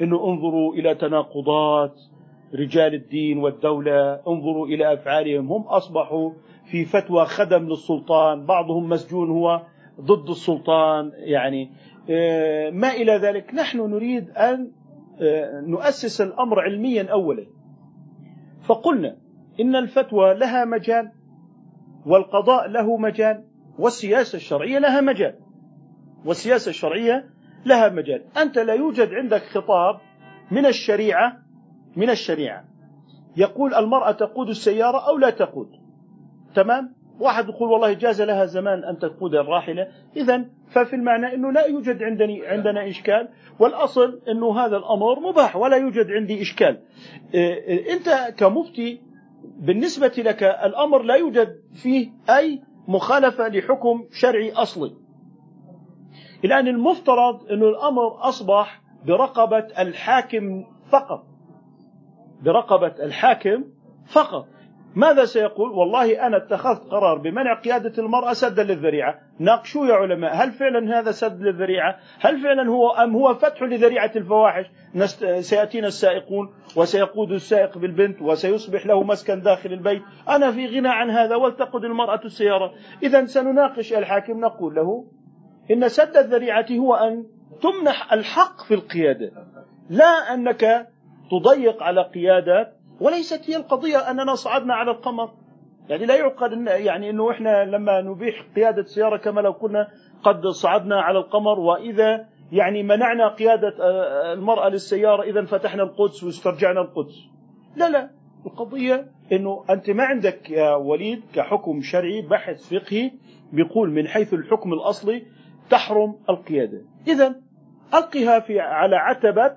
أنه انظروا إلى تناقضات رجال الدين والدولة انظروا إلى أفعالهم. هم أصبحوا في فتوى خدم للسلطان بعضهم مسجون هو ضد السلطان يعني آه، ما إلى ذلك. نحن نريد أن آه، نؤسس الأمر علميا أولا. فقلنا إن الفتوى لها مجال والقضاء له مجال والسياسة الشرعية لها مجال. والسياسة الشرعية لها مجال. أنت لا يوجد عندك خطاب من الشريعة من الشريعة. يقول المرأة تقود السيارة أو لا تقود. تمام؟ واحد يقول والله جاز لها زمان أن تقود الراحلة. إذا ففي المعنى أنه لا يوجد عندني عندنا إشكال والأصل أنه هذا الأمر مباح ولا يوجد عندي إشكال. إيه، أنت كمفتي بالنسبة لك الأمر لا يوجد فيه أي مخالفة لحكم شرعي أصلي. الآن المفترض أن الأمر أصبح برقبة الحاكم فقط. برقبة الحاكم فقط. ماذا سيقول؟ والله أنا اتخذت قرار بمنع قيادة المرأة سدا للذريعة. ناقشوا يا علماء هل فعلا هذا سد للذريعة؟ هل فعلا هو أم هو فتح لذريعة الفواحش؟ نست... سيأتينا السائقون وسيقود السائق بالبنت وسيصبح له مسكن داخل البيت. أنا في غنى عن هذا ولتقود المرأة السيارة. إذا سنناقش الحاكم نقول له إن سد الذريعة هو أن تمنح الحق في القيادة. لا أنك تضيق على قيادة وليست هي القضية أننا صعدنا على القمر. يعني لا يعقد إن يعني أنه إحنا لما نبيح قيادة سيارة كما لو كنا قد صعدنا على القمر وإذا يعني منعنا قيادة آه، المرأة للسيارة إذا فتحنا القدس واسترجعنا القدس. لا لا. القضية أنه أنت ما عندك يا وليد كحكم شرعي بحث فقهي بيقول من حيث الحكم الأصلي تحرم القيادة. إذا ألقها في على عتبة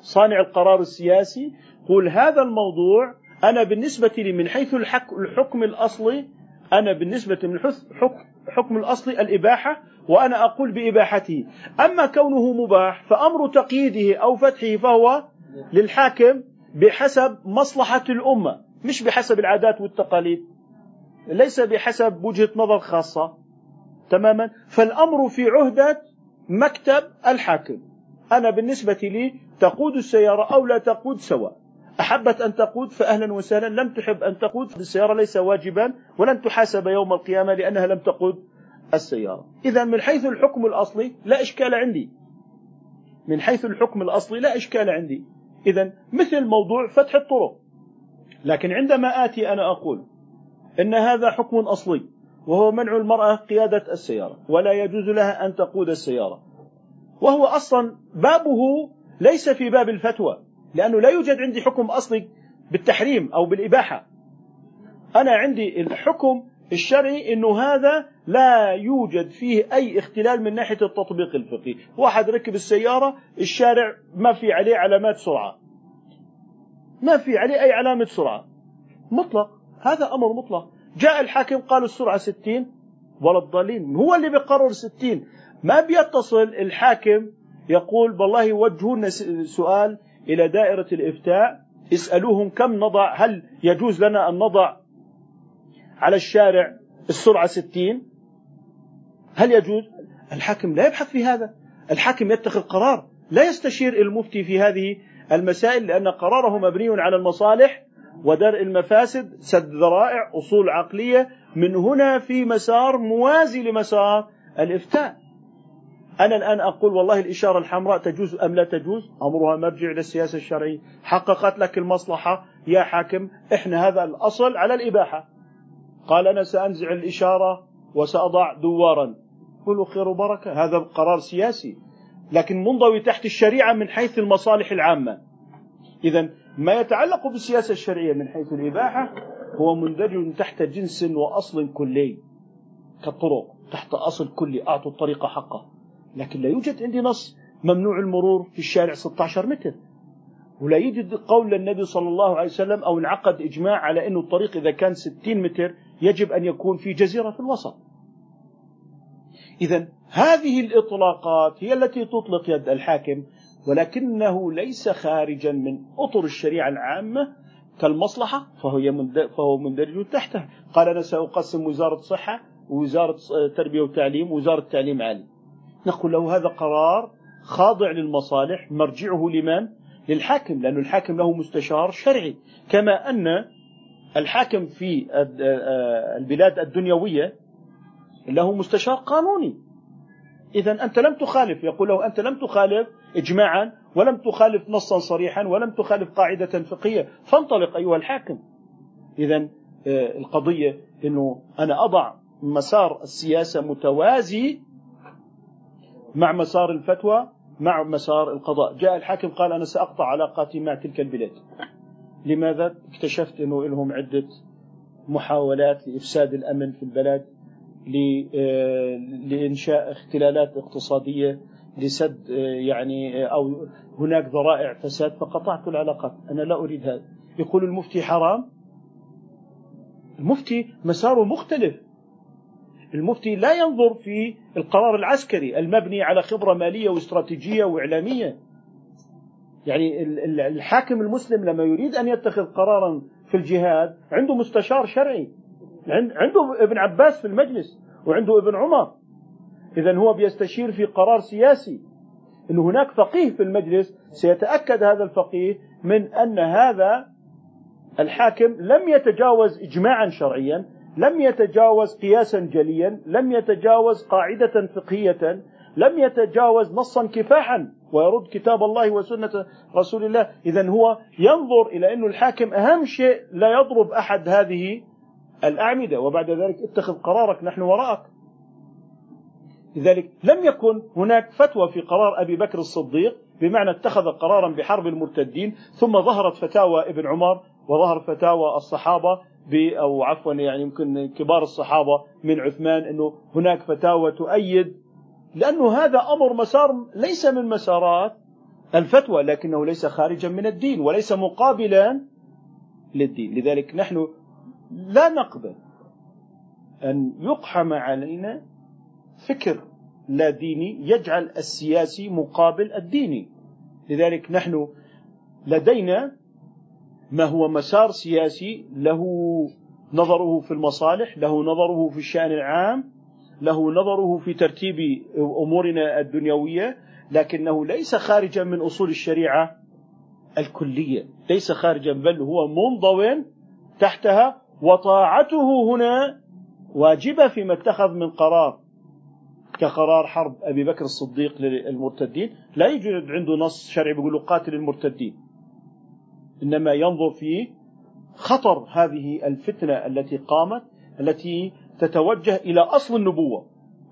صانع القرار السياسي قل هذا الموضوع أنا بالنسبة لي من حيث الحكم الأصلي أنا بالنسبة من حكم الأصلي الإباحة وأنا أقول بإباحته. أما كونه مباح فأمر تقييده أو فتحه فهو للحاكم بحسب مصلحة الأمة مش بحسب العادات والتقاليد. ليس بحسب وجهة نظر خاصة تماما. فالأمر في عهدة مكتب الحاكم. أنا بالنسبة لي تقود السيارة أو لا تقود سواء. أحبت أن تقود فأهلا وسهلا لم تحب أن تقود السيارة ليس واجبا ولن تحاسب يوم القيامة لأنها لم تقود السيارة. إذا من حيث الحكم الأصلي لا إشكال عندي. من حيث الحكم الأصلي لا إشكال عندي. إذا مثل موضوع فتح الطرق. لكن عندما آتي أنا أقول إن هذا حكم أصلي وهو منع المرأة قيادة السيارة ولا يجوز لها أن تقود السيارة. وهو أصلا بابه ليس في باب الفتوى. لأنه لا يوجد عندي حكم أصلي بالتحريم أو بالإباحة. أنا عندي الحكم الشرعي أنه هذا لا يوجد فيه أي اختلال من ناحية التطبيق الفقهي. واحد ركب السيارة الشارع ما في عليه علامات سرعة. ما في عليه أي علامة سرعة. مطلق. هذا أمر مطلق. جاء الحاكم قال السرعة ستين ولا الضالين. هو اللي بيقرر ستين. ما بيتصل الحاكم يقول والله وجهوا سؤال إلى دائرة الإفتاء اسألوهم كم نضع هل يجوز لنا أن نضع على الشارع السرعة ستين؟ هل يجوز؟ الحاكم لا يبحث في هذا. الحاكم يتخذ قرار. لا يستشير المفتي في هذه المسائل لأن قراره مبني على المصالح ودرء المفاسد سد ذرائع أصول عقلية. من هنا في مسار موازي لمسار الإفتاء. أنا الآن أقول والله الإشارة الحمراء تجوز أم لا تجوز؟ أمرها مرجع للسياسة الشرعية. حققت لك المصلحة يا حاكم. إحنا هذا الأصل على الإباحة. قال أنا سأنزع الإشارة وسأضع دوارا. كله خير وبركة. هذا قرار سياسي. لكن منضوي تحت الشريعة من حيث المصالح العامة. إذا ما يتعلق بالسياسة الشرعية من حيث الإباحة هو مندرج تحت جنس وأصل كلي. كالطرق تحت أصل كلي. أعطوا الطريق حقه. لكن لا يوجد عندي نص ممنوع المرور في الشارع 16 متر. ولا يوجد قول للنبي صلى الله عليه وسلم أو انعقد إجماع على أنه الطريق إذا كان 60 متر يجب أن يكون في جزيرة في الوسط. إذا هذه الإطلاقات هي التي تطلق يد الحاكم ولكنه ليس خارجا من أطر الشريعة العامة كالمصلحة فهو فهو مندرج تحته. قال أنا سأقسم وزارة صحة ووزارة تربية وتعليم ووزارة تعليم عالي. نقول له هذا قرار خاضع للمصالح مرجعه لمن؟ للحاكم لأن الحاكم له مستشار شرعي. كما أن الحاكم في البلاد الدنيوية له مستشار قانوني. إذا أنت لم تخالف. يقول له أنت لم تخالف إجماعا ولم تخالف نصا صريحا ولم تخالف قاعدة فقهية. فانطلق أيها الحاكم. إذا آه، القضية أنه أنا أضع مسار السياسة متوازي مع مسار الفتوى مع مسار القضاء. جاء الحاكم قال أنا سأقطع علاقاتي مع تلك البلاد. لماذا؟ اكتشفت أنه لهم عدة محاولات لإفساد الأمن في البلد آه، لإنشاء اختلالات اقتصادية لسد آه، يعني آه، أو هناك ذرائع فساد فقطعت العلاقات. أنا لا أريد هذا يقول المفتي حرام؟ المفتي مساره مختلف. المفتي لا ينظر في القرار العسكري المبني على خبرة مالية واستراتيجية وإعلامية. يعني الحاكم المسلم لما يريد أن يتخذ قرارا في الجهاد عنده مستشار شرعي عنده ابن عباس في المجلس وعنده ابن عمر. إذا هو بيستشير في قرار سياسي. أن هناك فقيه في المجلس سيتأكد هذا الفقيه من أن هذا الحاكم لم يتجاوز إجماعا شرعيا لم يتجاوز قياسا جليا لم يتجاوز قاعدة فقهية لم يتجاوز نصا كفاحا ويرد كتاب الله وسنة رسول الله. إذا هو ينظر إلى أن الحاكم أهم شيء لا يضرب أحد هذه الأعمدة. وبعد ذلك اتخذ قرارك نحن وراءك. لذلك لم يكن هناك فتوى في قرار أبي بكر الصديق بمعنى اتخذ قرارا بحرب المرتدين ثم ظهرت فتاوى ابن عمر وظهر فتاوى الصحابة أو عفوا يعني يمكن كبار الصحابة من عثمان أنه هناك فتاوى تؤيد لأنه هذا أمر مسار ليس من مسارات الفتوى لكنه ليس خارجا من الدين وليس مقابلا للدين. لذلك نحن لا نقبل أن يقحم علينا فكر لا ديني يجعل السياسي مقابل الديني. لذلك نحن لدينا ما هو مسار سياسي له نظره في المصالح له نظره في الشأن العام له نظره في ترتيب أمورنا الدنيوية لكنه ليس خارجا من أصول الشريعة الكلية، ليس خارجا بل هو منضو تحتها وطاعته هنا واجبة فيما اتخذ من قرار كقرار حرب أبي بكر الصديق للمرتدين، لا يوجد عنده نص شرعي بيقول قاتل المرتدين. إنما ينظر في خطر هذه الفتنة التي قامت التي تتوجه إلى أصل النبوة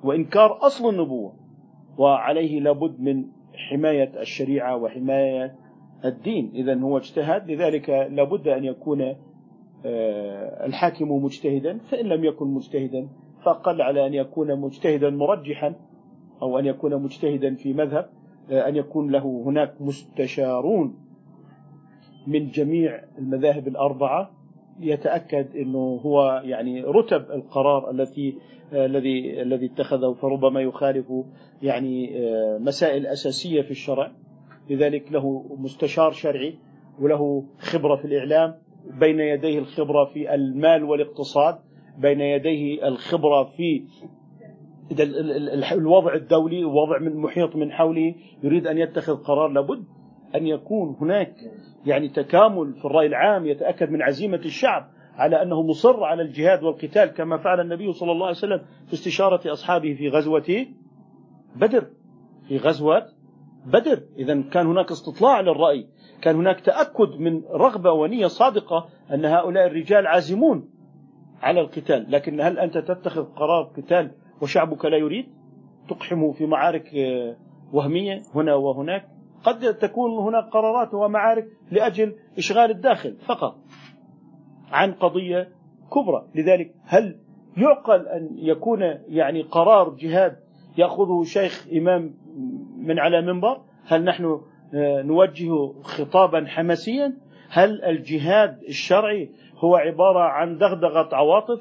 وإنكار أصل النبوة. وعليه لابد من حماية الشريعة وحماية الدين. اذا هو اجتهد لذلك لابد أن يكون آه، الحاكم مجتهدا. فإن لم يكن مجتهدا فاقل على أن يكون مجتهدا مرجحا أو أن يكون مجتهدا في مذهب آه، أن يكون له هناك مستشارون. من جميع المذاهب الأربعة يتأكد إنه هو يعني رتب القرار التي آه، الذي الذي اتخذه فربما يخالف يعني آه، مسائل أساسية في الشرع. لذلك له مستشار شرعي وله خبرة في الإعلام. بين يديه الخبرة في المال والاقتصاد. بين يديه الخبرة في الوضع الدولي وضع من محيط من حوله. يريد أن يتخذ قرار. لابد أن يكون هناك يعني تكامل في الرأي العام يتأكد من عزيمة الشعب على أنه مصر على الجهاد والقتال كما فعل النبي صلى الله عليه وسلم في استشارة أصحابه في غزوة بدر. في غزوة بدر. إذا كان هناك استطلاع للرأي. كان هناك تأكد من رغبة ونية صادقة أن هؤلاء الرجال عازمون على القتال. لكن هل أنت تتخذ قرار قتال وشعبك لا يريد؟ تقحمه في معارك آه، وهمية هنا وهناك. قد تكون هناك قرارات ومعارك لأجل إشغال الداخل فقط عن قضية كبرى، لذلك هل يعقل أن يكون يعني قرار جهاد يأخذه شيخ إمام من على منبر؟ هل نحن آه، نوجه خطابا حماسيا؟ هل الجهاد الشرعي هو عبارة عن دغدغة عواطف؟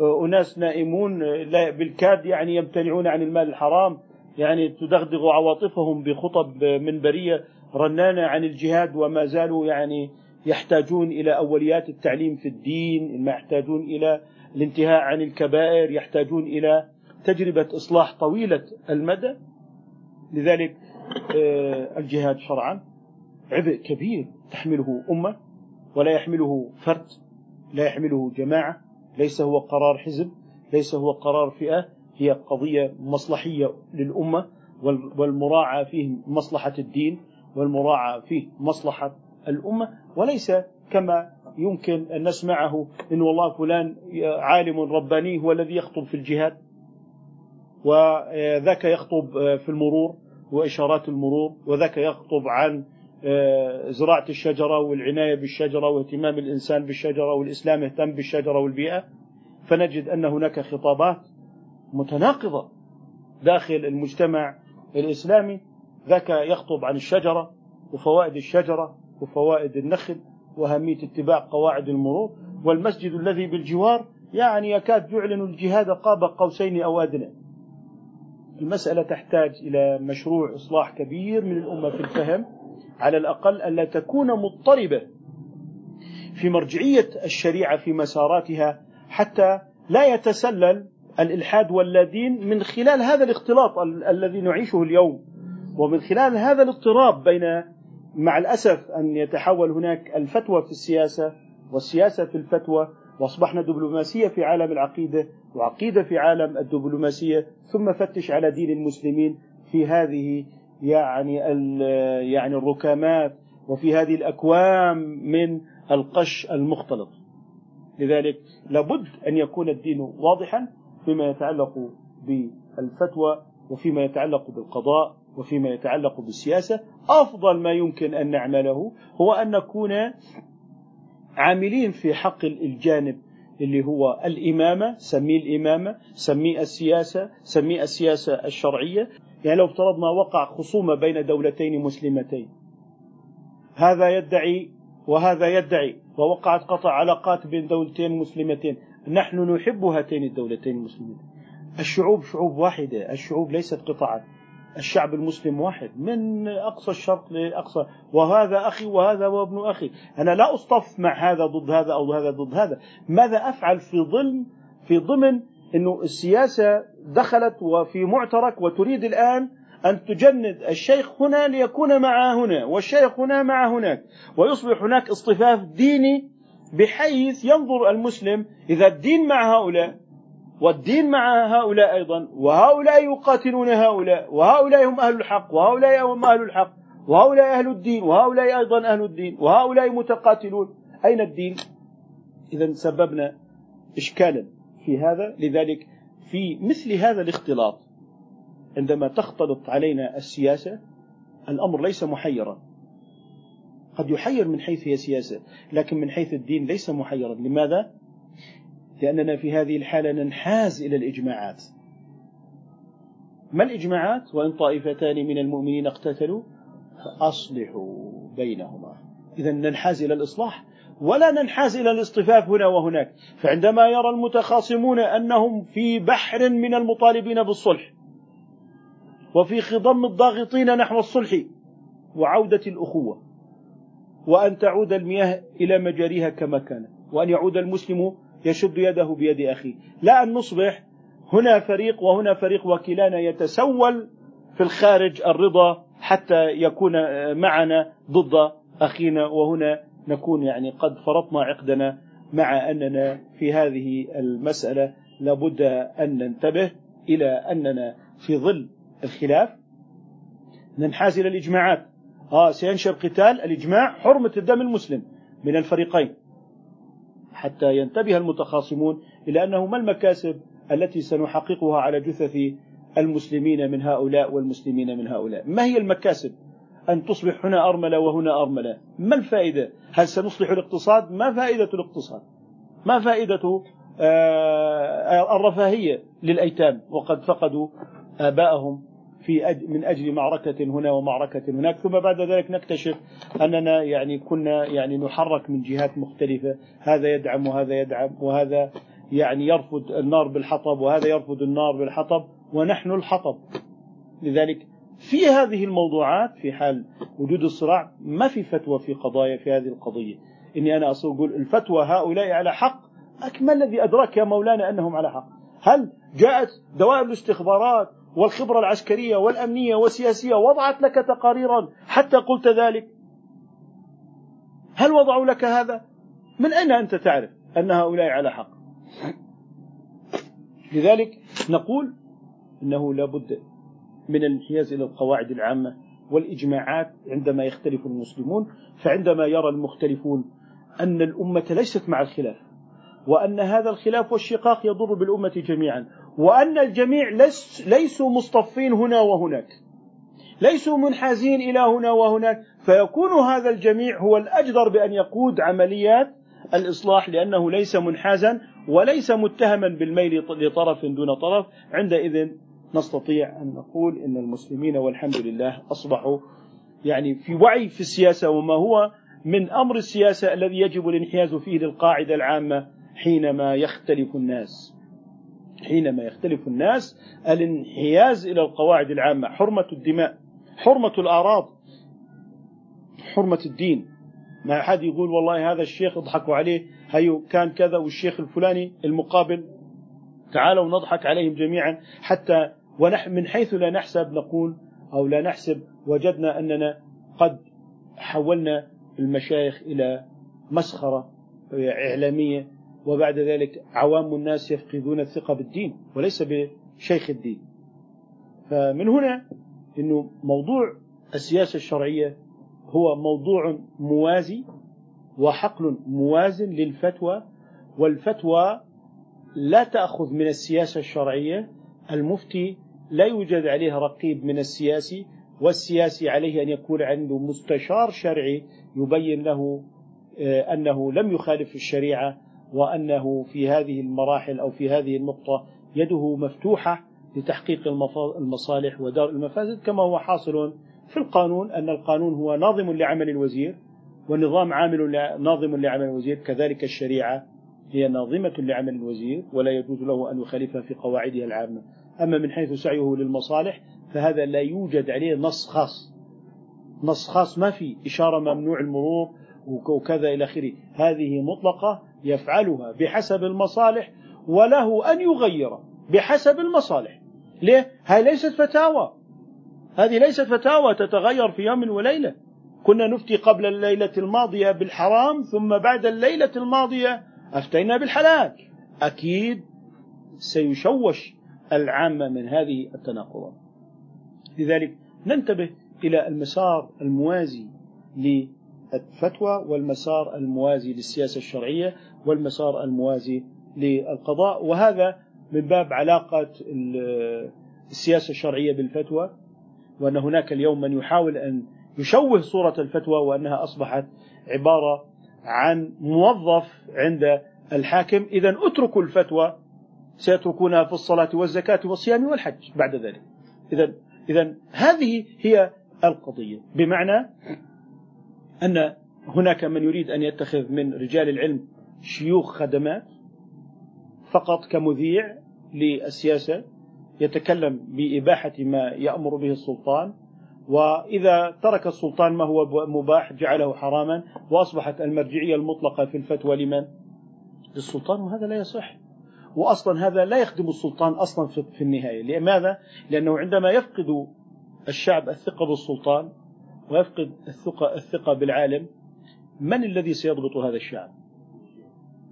آه، أناس نائمون آه، بالكاد يعني يمتنعون عن المال الحرام يعني تدغدغ عواطفهم بخطب منبرية رنانه عن الجهاد وما زالوا يعني يحتاجون إلى أوليات التعليم في الدين، يحتاجون إلى الانتهاء عن الكبائر، يحتاجون إلى تجربة إصلاح طويلة المدى. لذلك آه، الجهاد شرعا عبء كبير تحمله أمة ولا يحمله فرد، لا يحمله جماعة، ليس هو قرار حزب، ليس هو قرار فئة، هي قضية مصلحية للأمة والمراعاة فيه مصلحة الدين والمراعاة فيه مصلحة الأمة. وليس كما يمكن أن نسمعه إن والله فلان عالم رباني هو الذي يخطب في الجهاد وذاك يخطب في المرور وإشارات المرور وذاك يخطب عن زراعة الشجرة والعناية بالشجرة واهتمام الإنسان بالشجرة والإسلام يهتم بالشجرة والبيئة. فنجد أن هناك خطابات متناقضة داخل المجتمع الإسلامي ذاك يخطب عن الشجرة وفوائد الشجرة وفوائد النخل وأهمية اتباع قواعد المرور والمسجد الذي بالجوار يعني يكاد يعلن الجهاد قاب قوسين أو أدنى. المسألة تحتاج إلى مشروع إصلاح كبير من الأمة في الفهم على الأقل ألا تكون مضطربة في مرجعية الشريعة في مساراتها حتى لا يتسلل الإلحاد واللادين من خلال هذا الاختلاط الذي نعيشه اليوم. ومن خلال هذا الاضطراب بين مع الأسف أن يتحول هناك الفتوى في السياسة والسياسة في الفتوى وأصبحنا دبلوماسية في عالم العقيدة وعقيدة في عالم الدبلوماسية ثم فتش على دين المسلمين في هذه يعني يعني الركامات وفي هذه الأكوام من القش المختلط. لذلك لابد أن يكون الدين واضحا فيما يتعلق بالفتوى وفيما يتعلق بالقضاء وفيما يتعلق بالسياسة. أفضل ما يمكن أن نعمله هو أن نكون عاملين في حق الجانب اللي هو الإمامة سميه الإمامة سميه السياسة سميه السياسة الشرعية. يعني لو افترضنا وقع خصومة بين دولتين مسلمتين. هذا يدعي وهذا يدعي ووقعت قطع علاقات بين دولتين مسلمتين. نحن نحب هاتين الدولتين المسلمتين الشعوب شعوب واحدة الشعوب ليست قطعا. الشعب المسلم واحد. من أقصى الشرق لأقصى. وهذا أخي وهذا هو ابن أخي. أنا لا أصطف مع هذا ضد هذا أو هذا ضد هذا. ماذا أفعل في ضمن في ضمن إنه السياسة دخلت وفي معترك وتريد الآن أن تجند الشيخ هنا ليكون مع هنا والشيخ هنا مع هناك. ويصبح هناك اصطفاف ديني بحيث ينظر المسلم إذا الدين مع هؤلاء والدين مع هؤلاء أيضا وهؤلاء يقاتلون هؤلاء وهؤلاء هم أهل الحق وهؤلاء هم أهل الحق وهؤلاء أهل الدين وهؤلاء أيضا أهل الدين وهؤلاء متقاتلون. أين الدين؟ إذا سببنا إشكالا في هذا لذلك في مثل هذا الاختلاط عندما تختلط علينا السياسة الأمر ليس محيرا. قد يحير من حيث هي سياسة لكن من حيث الدين ليس محيرا. لماذا؟ لأننا في هذه الحالة ننحاز إلى الإجماعات. ما الإجماعات؟ وإن طائفتان من المؤمنين اقتتلوا فأصلحوا بينهما. إذا ننحاز إلى الإصلاح. ولا ننحاز إلى الاصطفاف هنا وهناك. فعندما يرى المتخاصمون أنهم في بحر من المطالبين بالصلح وفي خضم الضاغطين نحو الصلح وعودة الأخوة وأن تعود المياه إلى مجاريها كما كانت وأن يعود المسلم يشد يده بيد أخيه. لا أن نصبح هنا فريق وهنا فريق وكلانا يتسول في الخارج الرضا حتى يكون معنا ضد أخينا. وهنا نكون يعني قد فرطنا عقدنا مع أننا في هذه المسألة لابد أن ننتبه إلى أننا في ظل الخلاف. ننحاز إلى الإجماعات. آه سينشر قتال الإجماع حرمة الدم المسلم من الفريقين. حتى ينتبه المتخاصمون إلى أنه ما المكاسب التي سنحققها على جثث المسلمين من هؤلاء والمسلمين من هؤلاء؟ ما هي المكاسب؟ أن تصبح هنا أرملة وهنا أرملة. ما الفائدة؟ هل سنصلح الاقتصاد؟ ما فائدة الاقتصاد؟ ما فائدة آه، الرفاهية للأيتام؟ وقد فقدوا آباءهم في أج من أجل معركة هنا ومعركة هناك. ثم بعد ذلك نكتشف أننا يعني كنا يعني نحرك من جهات مختلفة. هذا يدعم وهذا يدعم وهذا يعني يرفض النار بالحطب وهذا يرفض النار بالحطب ونحن الحطب. لذلك في هذه الموضوعات في حال وجود الصراع ما في فتوى في قضايا في هذه القضية. إني أنا أقول الفتوى هؤلاء على حق ما الذي أدراك يا مولانا أنهم على حق. هل جاءت دوائر الاستخبارات والخبرة العسكرية والأمنية والسياسية وضعت لك تقاريرا حتى قلت ذلك. هل وضعوا لك هذا؟ من أين أنت تعرف أن هؤلاء على حق؟ لذلك نقول إنه لابد من الانحياز إلى القواعد العامة والإجماعات عندما يختلف المسلمون فعندما يرى المختلفون أن الأمة ليست مع الخلاف وأن هذا الخلاف والشقاق يضر بالأمة جميعا. وأن الجميع ليس ليسوا مصطفين هنا وهناك. ليسوا منحازين إلى هنا وهناك. فيكون هذا الجميع هو الأجدر بأن يقود عمليات الإصلاح لأنه ليس منحازا وليس متهما بالميل لطرف دون طرف. عندئذ نستطيع أن نقول إن المسلمين والحمد لله أصبحوا يعني في وعي في السياسة وما هو من أمر السياسة الذي يجب الانحياز فيه للقاعدة العامة حينما يختلف الناس. حينما يختلف الناس الانحياز إلى القواعد العامة حرمة الدماء حرمة الأعراض حرمة الدين. ما أحد يقول والله هذا الشيخ اضحكوا عليه هيو كان كذا والشيخ الفلاني المقابل. تعالوا نضحك عليهم جميعا. حتى ونحن من حيث لا نحسب نقول أو لا نحسب وجدنا أننا قد حولنا المشايخ إلى مسخرة إعلامية وبعد ذلك عوام الناس يفقدون الثقة بالدين وليس بشيخ الدين. فمن هنا أنه موضوع السياسة الشرعية هو موضوع موازي وحقل موازن للفتوى والفتوى لا تأخذ من السياسة الشرعية المفتي لا يوجد عليه رقيب من السياسي والسياسي عليه أن يكون عنده مستشار شرعي يبين له آه، أنه لم يخالف الشريعة وأنه في هذه المراحل أو في هذه النقطة يده مفتوحة لتحقيق المصالح ودار المفاسد كما هو حاصل في القانون أن القانون هو ناظم لعمل الوزير والنظام عامل ناظم لعمل الوزير كذلك الشريعة هي ناظمة لعمل الوزير ولا يجوز له أن يخالفها في قواعدها العامة. أما من حيث سعيه للمصالح فهذا لا يوجد عليه نص خاص. نص خاص ما في إشارة ممنوع المرور وكذا إلى آخره. هذه مطلقة يفعلها بحسب المصالح وله أن يغير بحسب المصالح. ليه؟ هذه ليست فتاوى. هذه ليست فتاوى تتغير في يوم وليلة. كنا نفتي قبل الليلة الماضية بالحرام ثم بعد الليلة الماضية أفتينا بالحلال. أكيد سيشوش العامة من هذه التناقضات. لذلك ننتبه إلى المسار الموازي للفتوى والمسار الموازي للسياسة الشرعية والمسار الموازي للقضاء. وهذا من باب علاقة السياسة الشرعية بالفتوى وأن هناك اليوم من يحاول أن يشوه صورة الفتوى وأنها أصبحت عبارة عن موظف عند الحاكم. إذا اتركوا الفتوى سيتركونها في الصلاة والزكاة والصيام والحج بعد ذلك. إذا إذا هذه هي القضية. بمعنى أن هناك من يريد أن يتخذ من رجال العلم شيوخ خدمات فقط كمذيع للسياسة يتكلم بإباحة ما يأمر به السلطان وإذا ترك السلطان ما هو مباح جعله حراما وأصبحت المرجعية المطلقة في الفتوى لمن؟ للسلطان وهذا لا يصح وأصلا هذا لا يخدم السلطان أصلا في النهاية لماذا؟ لأنه عندما يفقد الشعب الثقة بالسلطان ويفقد الثقة, الثقة بالعالم من الذي سيضبط هذا الشعب؟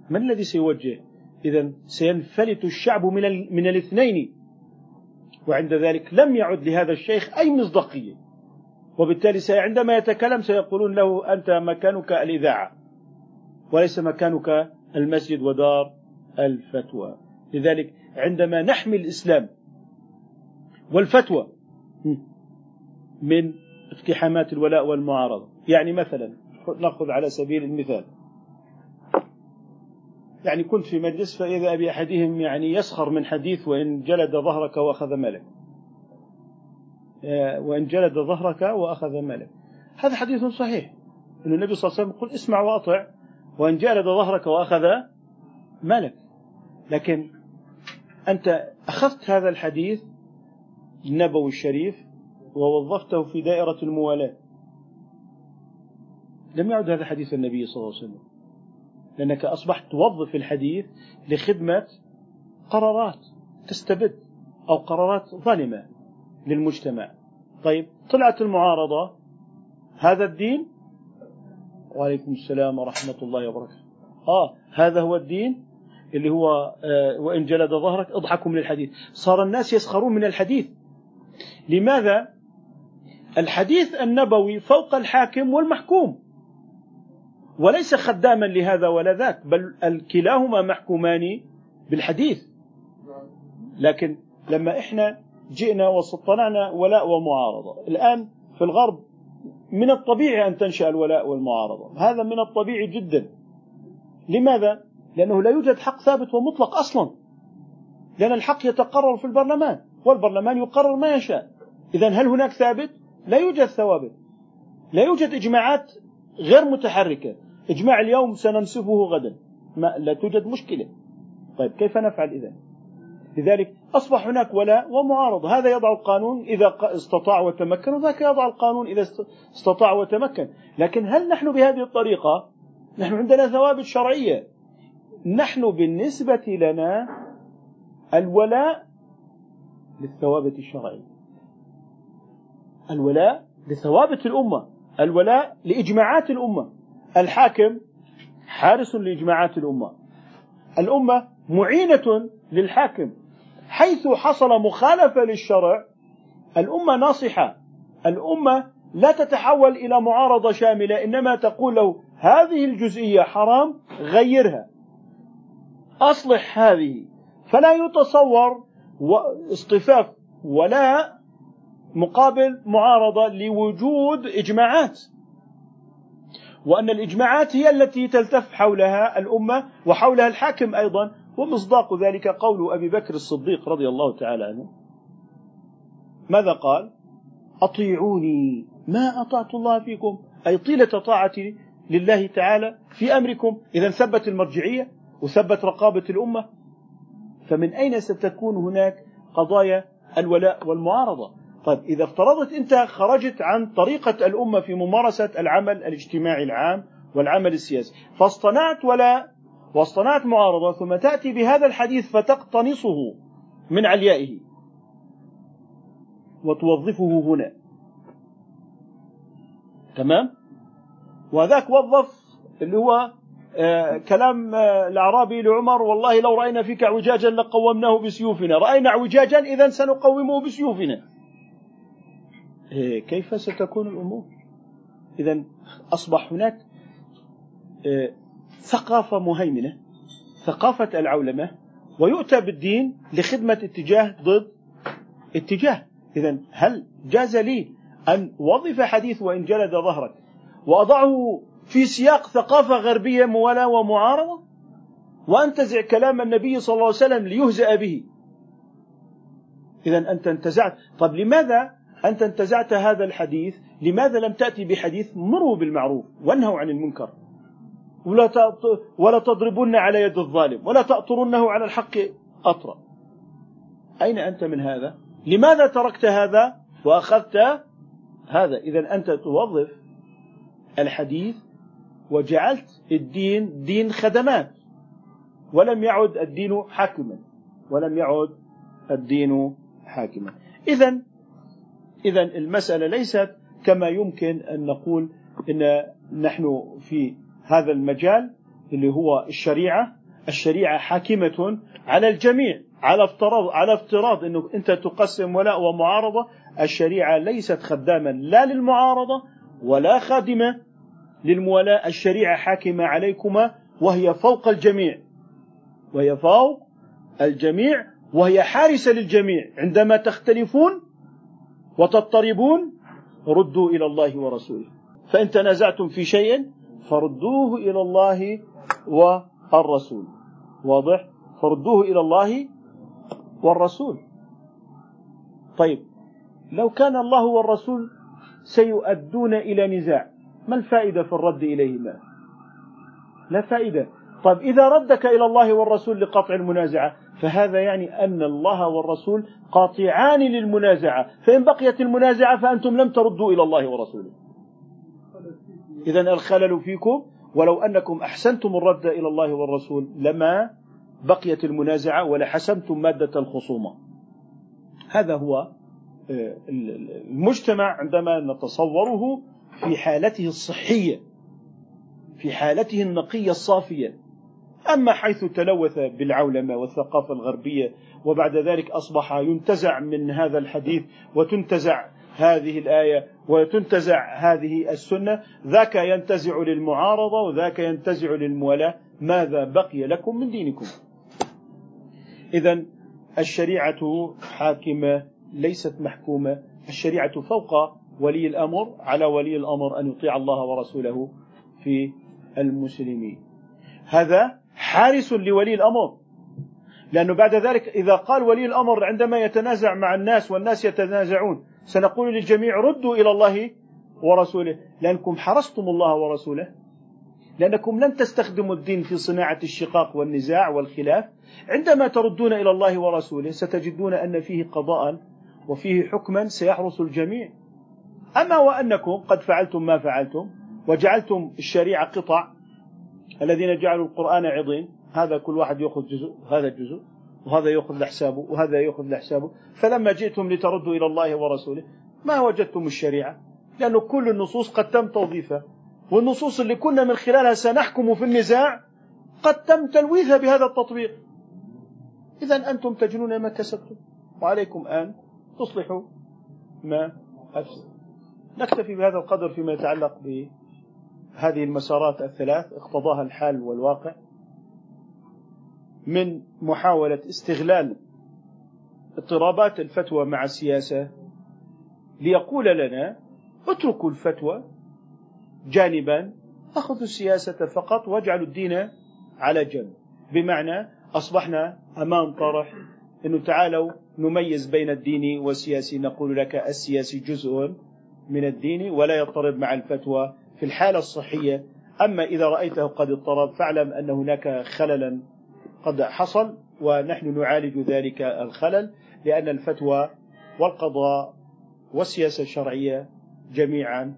من الذي سيوجه؟ إذا سينفلت الشعب من, من الاثنين وعند ذلك لم يعد لهذا الشيخ أي مصداقية وبالتالي عندما يتكلم سيقولون له أنت مكانك الإذاعة وليس مكانك المسجد ودار الفتوى لذلك عندما نحمي الإسلام والفتوى من اقتحامات الولاء والمعارضة. يعني مثلا نأخذ على سبيل المثال. يعني كنت في مجلس فإذا بأحدهم يعني يسخر من حديث وإن جلد ظهرك وأخذ مالك آه، وإن جلد ظهرك وأخذ مالك هذا حديث صحيح. أن النبي صلى الله عليه وسلم يقول اسمع وأطع. وإن جلد ظهرك وأخذ مالك لكن أنت أخذت هذا الحديث النبوي الشريف ووظفته في دائرة الموالاة. لم يعد هذا حديث النبي صلى الله عليه وسلم. لأنك أصبحت توظف الحديث لخدمة قرارات تستبد أو قرارات ظالمة للمجتمع. طيب طلعت المعارضة. هذا الدين؟ وعليكم السلام ورحمة الله وبركاته. آه هذا هو الدين اللي هو آه وإن جلد ظهرك اضحكوا من الحديث. صار الناس يسخرون من الحديث. لماذا؟ الحديث النبوي فوق الحاكم والمحكوم. وليس خداما لهذا ولا ذاك بل الكلاهما محكومان بالحديث. لكن لما إحنا جئنا واصطنعنا ولاء ومعارضة. الآن في الغرب من الطبيعي أن تنشأ الولاء والمعارضة. هذا من الطبيعي جدا. لماذا؟ لأنه لا يوجد حق ثابت ومطلق أصلا. لأن الحق يتقرر في البرلمان والبرلمان يقرر ما يشاء. إذا هل هناك ثابت؟ لا يوجد ثوابت لا يوجد إجماعات غير متحركة. إجماع اليوم سننسفه غدا. ما لا توجد مشكلة. طيب كيف نفعل إذا لذلك أصبح هناك ولاء ومعارضة هذا يضع القانون إذا استطاع وتمكن وذاك يضع القانون إذا استطاع وتمكن. لكن هل نحن بهذه الطريقة؟ نحن عندنا ثوابت شرعية. نحن بالنسبة لنا الولاء للثوابت الشرعية. الولاء لثوابت الأمة الولاء لإجماعات الأمة. الحاكم حارس لإجماعات الأمة. الأمة معينة للحاكم. حيث حصل مخالفة للشرع الأمة ناصحة. الأمة لا تتحول إلى معارضة شاملة إنما تقول له هذه الجزئية حرام غيرها. أصلح هذه. فلا يتصور اصطفاف ولا مقابل معارضة لوجود إجماعات. وأن الإجماعات هي التي تلتف حولها الأمة وحولها الحاكم أيضا ومصداق ذلك قول أبي بكر الصديق رضي الله تعالى عنه. ماذا قال؟ أطيعوني ما أطعت الله فيكم؟ أي طيلة طاعتي لله تعالى في أمركم. إذا ثبت المرجعية وثبت رقابة الأمة. فمن أين ستكون هناك قضايا الولاء والمعارضة؟ طيب إذا افترضت أنت خرجت عن طريقة الأمة في ممارسة العمل الاجتماعي العام والعمل السياسي فاصطنعت ولا واصطنعت معارضة ثم تأتي بهذا الحديث فتقتنصه من عليائه وتوظفه هنا. تمام؟ وذاك وظف اللي هو آه كلام آه الأعرابي لعمر والله لو رأينا فيك اعوجاجا لقومناه بسيوفنا. رأينا اعوجاجا إذا سنقومه بسيوفنا. كيف ستكون الأمور؟ إذا أصبح هناك إيه ثقافة مهيمنة ثقافة العولمة ويؤتى بالدين لخدمة اتجاه ضد اتجاه. إذا هل جاز لي أن وظف حديث وإن جلد ظهرك وأضعه في سياق ثقافة غربية موالاة ومعارضة؟ وأنتزع كلام النبي صلى الله عليه وسلم ليهزأ به. إذا أنت انتزعت. طب لماذا أنت انتزعت هذا الحديث لماذا لم تأتي بحديث مروا بالمعروف وانهوا عن المنكر؟ ولا ولا تضربن على يد الظالم ولا تأطرنه على الحق أطرا. أين أنت من هذا؟ لماذا تركت هذا؟ وأخذت هذا. إذا أنت توظف الحديث وجعلت الدين دين خدمات. ولم يعد الدين حاكما ولم يعد الدين حاكما. إذا إذا المسألة ليست كما يمكن أن نقول أن نحن في هذا المجال اللي هو الشريعة. الشريعة حاكمة على الجميع على افتراض على افتراض إنه أنت تقسم ولاء ومعارضة. الشريعة ليست خداما لا للمعارضة ولا خادمة للموالاة الشريعة حاكمة عليكما وهي فوق الجميع وهي فوق الجميع وهي حارسة للجميع. عندما تختلفون وتضطربون ردوا إلى الله ورسوله. فإن تنازعتم في شيء فردوه إلى الله والرسول. واضح؟ فردوه إلى الله والرسول. طيب لو كان الله والرسول سيؤدون إلى نزاع ما الفائدة في الرد إليهما؟ لا فائدة. طيب إذا ردك إلى الله والرسول لقطع المنازعة فهذا يعني أن الله والرسول قاطعان للمنازعة. فإن بقيت المنازعة فأنتم لم تردوا إلى الله ورسوله. إذا الخلل فيكم ولو أنكم أحسنتم الرد إلى الله والرسول لما بقيت المنازعة ولحسمتم مادة الخصومة. هذا هو آه، المجتمع عندما نتصوره في حالته الصحية في حالته النقية الصافية. أما حيث تلوث بالعولمة والثقافة الغربية وبعد ذلك أصبح ينتزع من هذا الحديث وتنتزع هذه الآية وتنتزع هذه السنة. ذاك ينتزع للمعارضة وذاك ينتزع للموالاة. ماذا بقي لكم من دينكم؟ إذا الشريعة حاكمة ليست محكومة. الشريعة فوق ولي الأمر على ولي الأمر أن يطيع الله ورسوله في المسلمين. هذا حارس لولي الأمر. لأنه بعد ذلك إذا قال ولي الأمر عندما يتنازع مع الناس والناس يتنازعون سنقول للجميع ردوا إلى الله ورسوله. لأنكم حرستم الله ورسوله. لأنكم لن تستخدموا الدين في صناعة الشقاق والنزاع والخلاف. عندما تردون إلى الله ورسوله ستجدون أن فيه قضاء وفيه حكما سيحرس الجميع. أما وأنكم قد فعلتم ما فعلتم وجعلتم الشريعة قطع الذين جعلوا القرآن عظيم هذا كل واحد يأخذ جزء وهذا جزء وهذا يأخذ لحسابه وهذا يأخذ لحسابه فلما جئتم لتردوا إلى الله ورسوله ما وجدتم الشريعة؟ لأن كل النصوص قد تم توظيفها والنصوص اللي كنا من خلالها سنحكم في النزاع قد تم تلويثها بهذا التطبيق. إذا أنتم تجنون ما كسبتم وعليكم أن تصلحوا ما أفسد نكتفي بهذا القدر فيما يتعلق بهذه المسارات الثلاث اقتضاها الحال والواقع من محاولة استغلال اضطرابات الفتوى مع السياسة ليقول لنا اتركوا الفتوى جانبا أخذوا السياسة فقط واجعلوا الدين على جنب. بمعنى أصبحنا أمام طرح أنه تعالوا نميز بين الدين والسياسي نقول لك السياسي جزء من الدين ولا يضطرب مع الفتوى في الحالة الصحية. أما إذا رأيته قد اضطرب فاعلم أن هناك خللا قد حصل ونحن نعالج ذلك الخلل لأن الفتوى والقضاء والسياسة الشرعية جميعا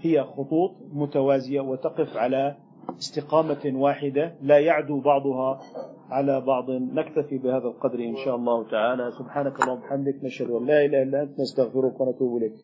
هي خطوط متوازية وتقف على استقامة واحدة لا يعدو بعضها على بعض. نكتفي بهذا القدر إن شاء الله تعالى. سبحانك اللهم وبحمدك نشهد أن لا إله إلا أنت نستغفرك ونتوب إليك.